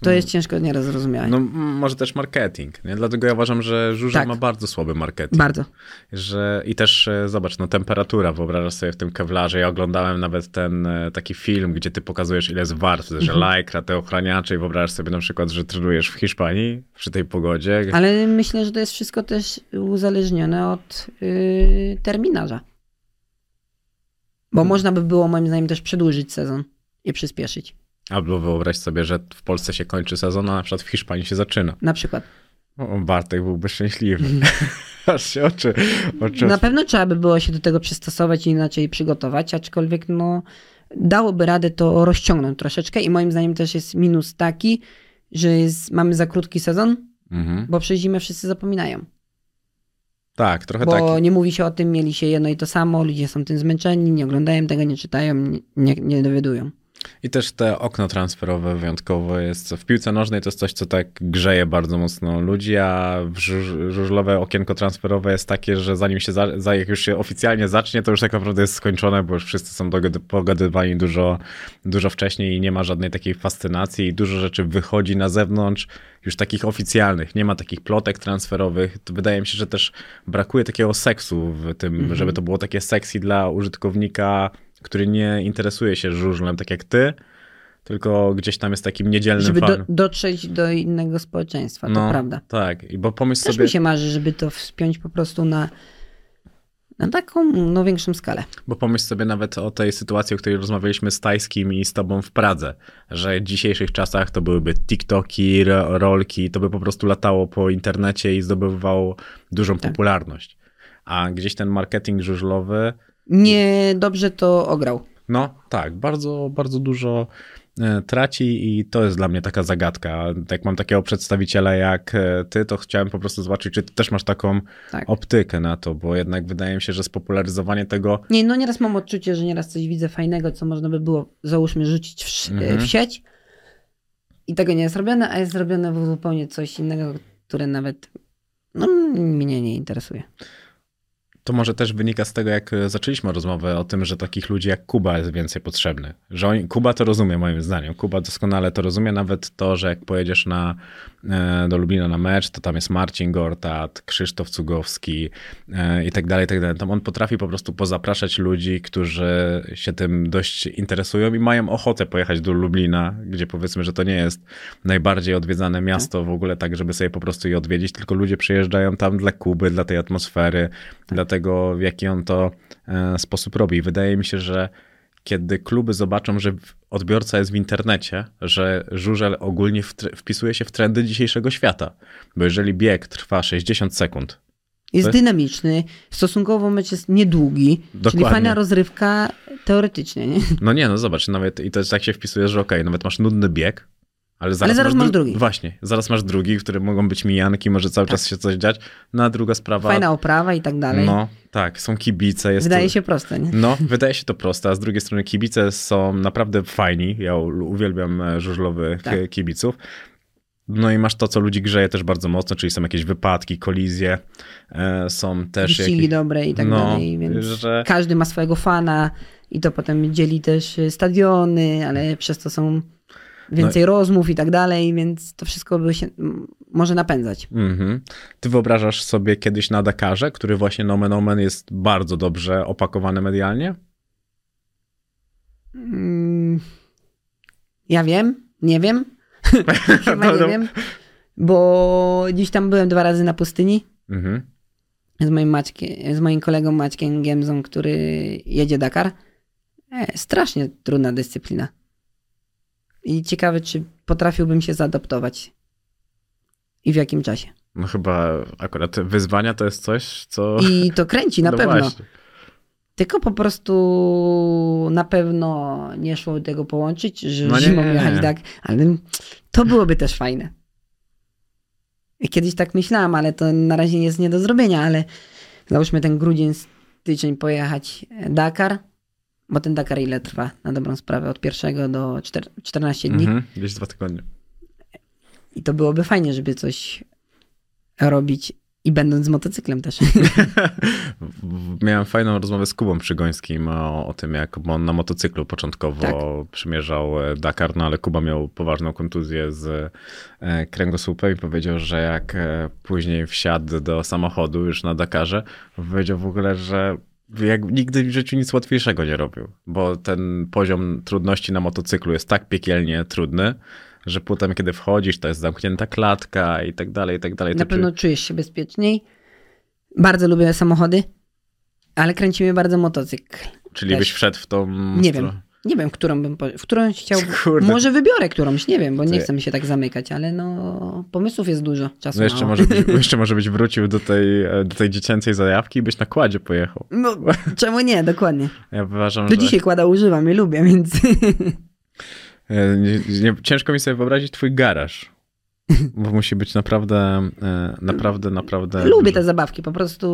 To jest ciężko nieraz zrozumiałe. No może też marketing, nie? Dlatego ja uważam, że żużel Tak. ma bardzo słaby marketing. Bardzo. Że, I też e, zobacz, no temperatura, wyobrażasz sobie w tym kewlarze. Ja oglądałem nawet ten e, taki film, gdzie ty pokazujesz ile jest warstw, że Mhm. lajkra, te ochraniacze i wyobrażasz sobie na przykład, że trenujesz w Hiszpanii przy tej pogodzie. Ale myślę, że to jest wszystko też uzależnione od yy, terminarza. Bo Hmm. można by było moim zdaniem też przedłużyć sezon i przyspieszyć. Albo wyobraź sobie, że w Polsce się kończy sezon, a na przykład w Hiszpanii się zaczyna. Na przykład. O, Bartek byłby szczęśliwy. Aż się oczy, oczy Na pewno trzeba by było się do tego przystosować i inaczej przygotować, aczkolwiek no dałoby radę to rozciągnąć troszeczkę i moim zdaniem też jest minus taki, że jest, mamy za krótki sezon, Mhm. bo przez zimę wszyscy zapominają. Tak, trochę Bo tak. nie mówi się o tym, mieli się jedno i to samo, ludzie są tym zmęczeni, nie oglądają tego, nie czytają, nie, nie dowiadują. I też te okno transferowe wyjątkowo jest. W piłce nożnej to jest coś, co tak grzeje bardzo mocno ludzi, a żużlowe okienko transferowe jest takie, że zanim się, za, za, jak już się oficjalnie zacznie, to już tak naprawdę jest skończone, bo już wszyscy są pogadywani dużo, dużo wcześniej i nie ma żadnej takiej fascynacji i dużo rzeczy wychodzi na zewnątrz, już takich oficjalnych. Nie ma takich plotek transferowych. To wydaje mi się, że też brakuje takiego seksu w tym, żeby to było takie sexy dla użytkownika, który nie interesuje się żużlem tak jak ty, tylko gdzieś tam jest takim niedzielnym Żeby do, fanem. dotrzeć do innego społeczeństwa, to prawda. Tak, i bo pomyśl Też sobie... mi się marzy, żeby to wspiąć po prostu na, na taką no, większą skalę. Bo pomyśl sobie nawet o tej sytuacji, o której rozmawialiśmy z Tajskim i z tobą w Pradze, że w dzisiejszych czasach to byłyby TikToki, ro- rolki, to by po prostu latało po internecie i zdobywało dużą Tak. popularność. A gdzieś ten marketing żużlowy, Nie dobrze to ograł. no tak, bardzo, bardzo dużo e, traci i to jest dla mnie taka zagadka. Jak mam takiego przedstawiciela jak e, ty, to chciałem po prostu zobaczyć, czy ty też masz taką Tak. optykę na to, bo jednak wydaje mi się, że spopularyzowanie tego Nie, no nieraz mam odczucie, że nieraz coś widzę fajnego, co można by było, załóżmy, rzucić w, sz- Mhm. w sieć i tego nie jest robione, a jest zrobione zupełnie coś innego, które nawet no, mnie nie interesuje. To może też wynika z tego, jak e, zaczęliśmy rozmowę o tym, że takich ludzi jak Kuba jest więcej potrzebny. Że oni, Kuba to rozumie, moim zdaniem. Kuba doskonale to rozumie, nawet to, że jak pojedziesz na, do Lublina na mecz, to tam jest Marcin Gortat, Krzysztof Cugowski e, i tak dalej, i tak dalej. Tam on potrafi po prostu pozapraszać ludzi, którzy się tym dość interesują i mają ochotę pojechać do Lublina, gdzie powiedzmy, że to nie jest najbardziej odwiedzane miasto w ogóle, tak żeby sobie po prostu je odwiedzić, tylko ludzie przyjeżdżają tam dla Kuby, dla tej atmosfery, dla tego, w jaki on to e, sposób robi. Wydaje mi się, że kiedy kluby zobaczą, że odbiorca jest w internecie, że żużel ogólnie wpisuje się w trendy dzisiejszego świata. Bo jeżeli bieg trwa 60 sekund, Jest dynamiczny, stosunkowo mecz jest niedługi, czyli Dokładnie. fajna rozrywka teoretycznie, nie? no nie, no zobacz, nawet i to jest tak się wpisuje, że okej, nawet masz nudny bieg, ale zaraz, zaraz masz dru- drugi. Właśnie, zaraz masz drugi, w którym mogą być mijanki, może cały czas się coś dziać. No a druga sprawa... Fajna oprawa i tak dalej. No, tak, są kibice. Jest Wydaje to... się proste, nie? No, wydaje się to proste, a z drugiej strony kibice są naprawdę fajni. Ja uwielbiam e, żużlowych Tak. e, kibiców. No i masz to, co ludzi grzeje też bardzo mocno, czyli są jakieś wypadki, kolizje, e, są też Wyścigi jakieś... dobre i tak No, dalej, więc że- każdy ma swojego fana i to potem dzieli też y, stadiony, ale przez to są więcej No rozmów i tak dalej, więc to wszystko by się może napędzać. Mhm. Ty wyobrażasz sobie kiedyś na Dakarze, który właśnie nomen omen jest bardzo dobrze opakowany medialnie? Mm, Ja wiem, nie wiem, chyba nie No, no. wiem, bo dziś tam byłem dwa razy na pustyni Mhm. z moim, Maćkie, z moim kolegą Maćkiem Giemzą, który jedzie Dakar. E, strasznie trudna dyscyplina. I ciekawe, czy potrafiłbym się zaadaptować. I w jakim czasie. No chyba akurat wyzwania to jest coś, co... I to kręci na no pewno. Właśnie. Tylko po prostu na pewno nie szło tego połączyć, że No zimą nie, jechać nie. tak, ale to byłoby też fajne. Kiedyś tak myślałam, ale to na razie jest nie do zrobienia, ale załóżmy ten grudzień, styczeń pojechać Dakar, bo ten Dakar ile trwa na dobrą sprawę? Od pierwszego do czter- 14 dni. Mhm. Gdzieś dwa tygodnie. I to byłoby fajnie, żeby coś robić i będąc z motocyklem też. Miałem fajną rozmowę z Kubą Przygońskim o, o tym, jak on na motocyklu początkowo Tak. przymierzał e, Dakar, no ale Kuba miał poważną kontuzję z e, kręgosłupem i powiedział, że jak e, później wsiadł do samochodu już na Dakarze, powiedział w ogóle, że jak nigdy w życiu nic łatwiejszego nie robił, bo ten poziom trudności na motocyklu jest tak piekielnie trudny, że potem kiedy wchodzisz, to jest zamknięta klatka i tak dalej, i tak dalej. Na pewno czujesz się bezpieczniej. Bardzo lubię samochody, ale kręci mnie bardzo motocykl. Czyli też. byś wszedł w tą... Nie wiem. Nie wiem, którą bym, po- w którą chciał. Kurde. Może wybiorę którąś, nie wiem, bo nie chcę mi się tak zamykać, ale no pomysłów jest dużo, czasu No jeszcze mało. może, być, jeszcze może byś wrócił do tej, e, do tej dziecięcej zajawki i byś na kładzie pojechał. No, czemu nie, dokładnie. Ja uważam, Do że dzisiaj kłada używam i lubię, więc e, nie, nie, ciężko mi sobie wyobrazić twój garaż. Bo musi być naprawdę, e, naprawdę, naprawdę... lubię te zabawki. Po prostu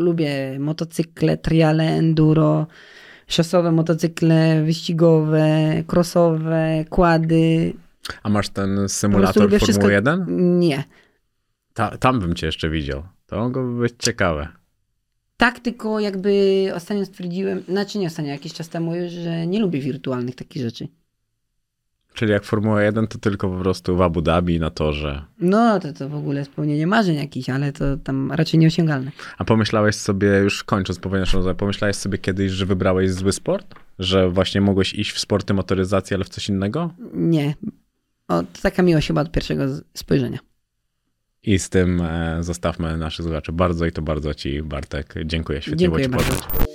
lubię motocykle, triale, enduro, szosowe motocykle, wyścigowe, crossowe, kłady. A masz ten symulator Formuły wszystko. 1? Nie. Ta, tam bym cię jeszcze widział. To mogłoby być ciekawe. Tak, tylko jakby ostatnio stwierdziłem, znaczy nie ostatnio, jakiś czas temu już, że nie lubię wirtualnych takich rzeczy. Czyli jak Formuła 1, to tylko po prostu w Abu Dhabi na torze. No, to, to w ogóle spełnienie marzeń jakichś, ale to tam raczej nieosiągalne. A pomyślałeś sobie, już kończąc powoli naszą rozmowę, pomyślałeś sobie kiedyś, że wybrałeś zły sport? że właśnie mogłeś iść w sporty motoryzacji, ale w coś innego? Nie. O, to taka miłość chyba od pierwszego spojrzenia. I z tym e, zostawmy naszych słuchaczy. Bardzo i to bardzo ci, Bartek, dziękuję. Świetnie Dziękuję było ci bardzo. poznać.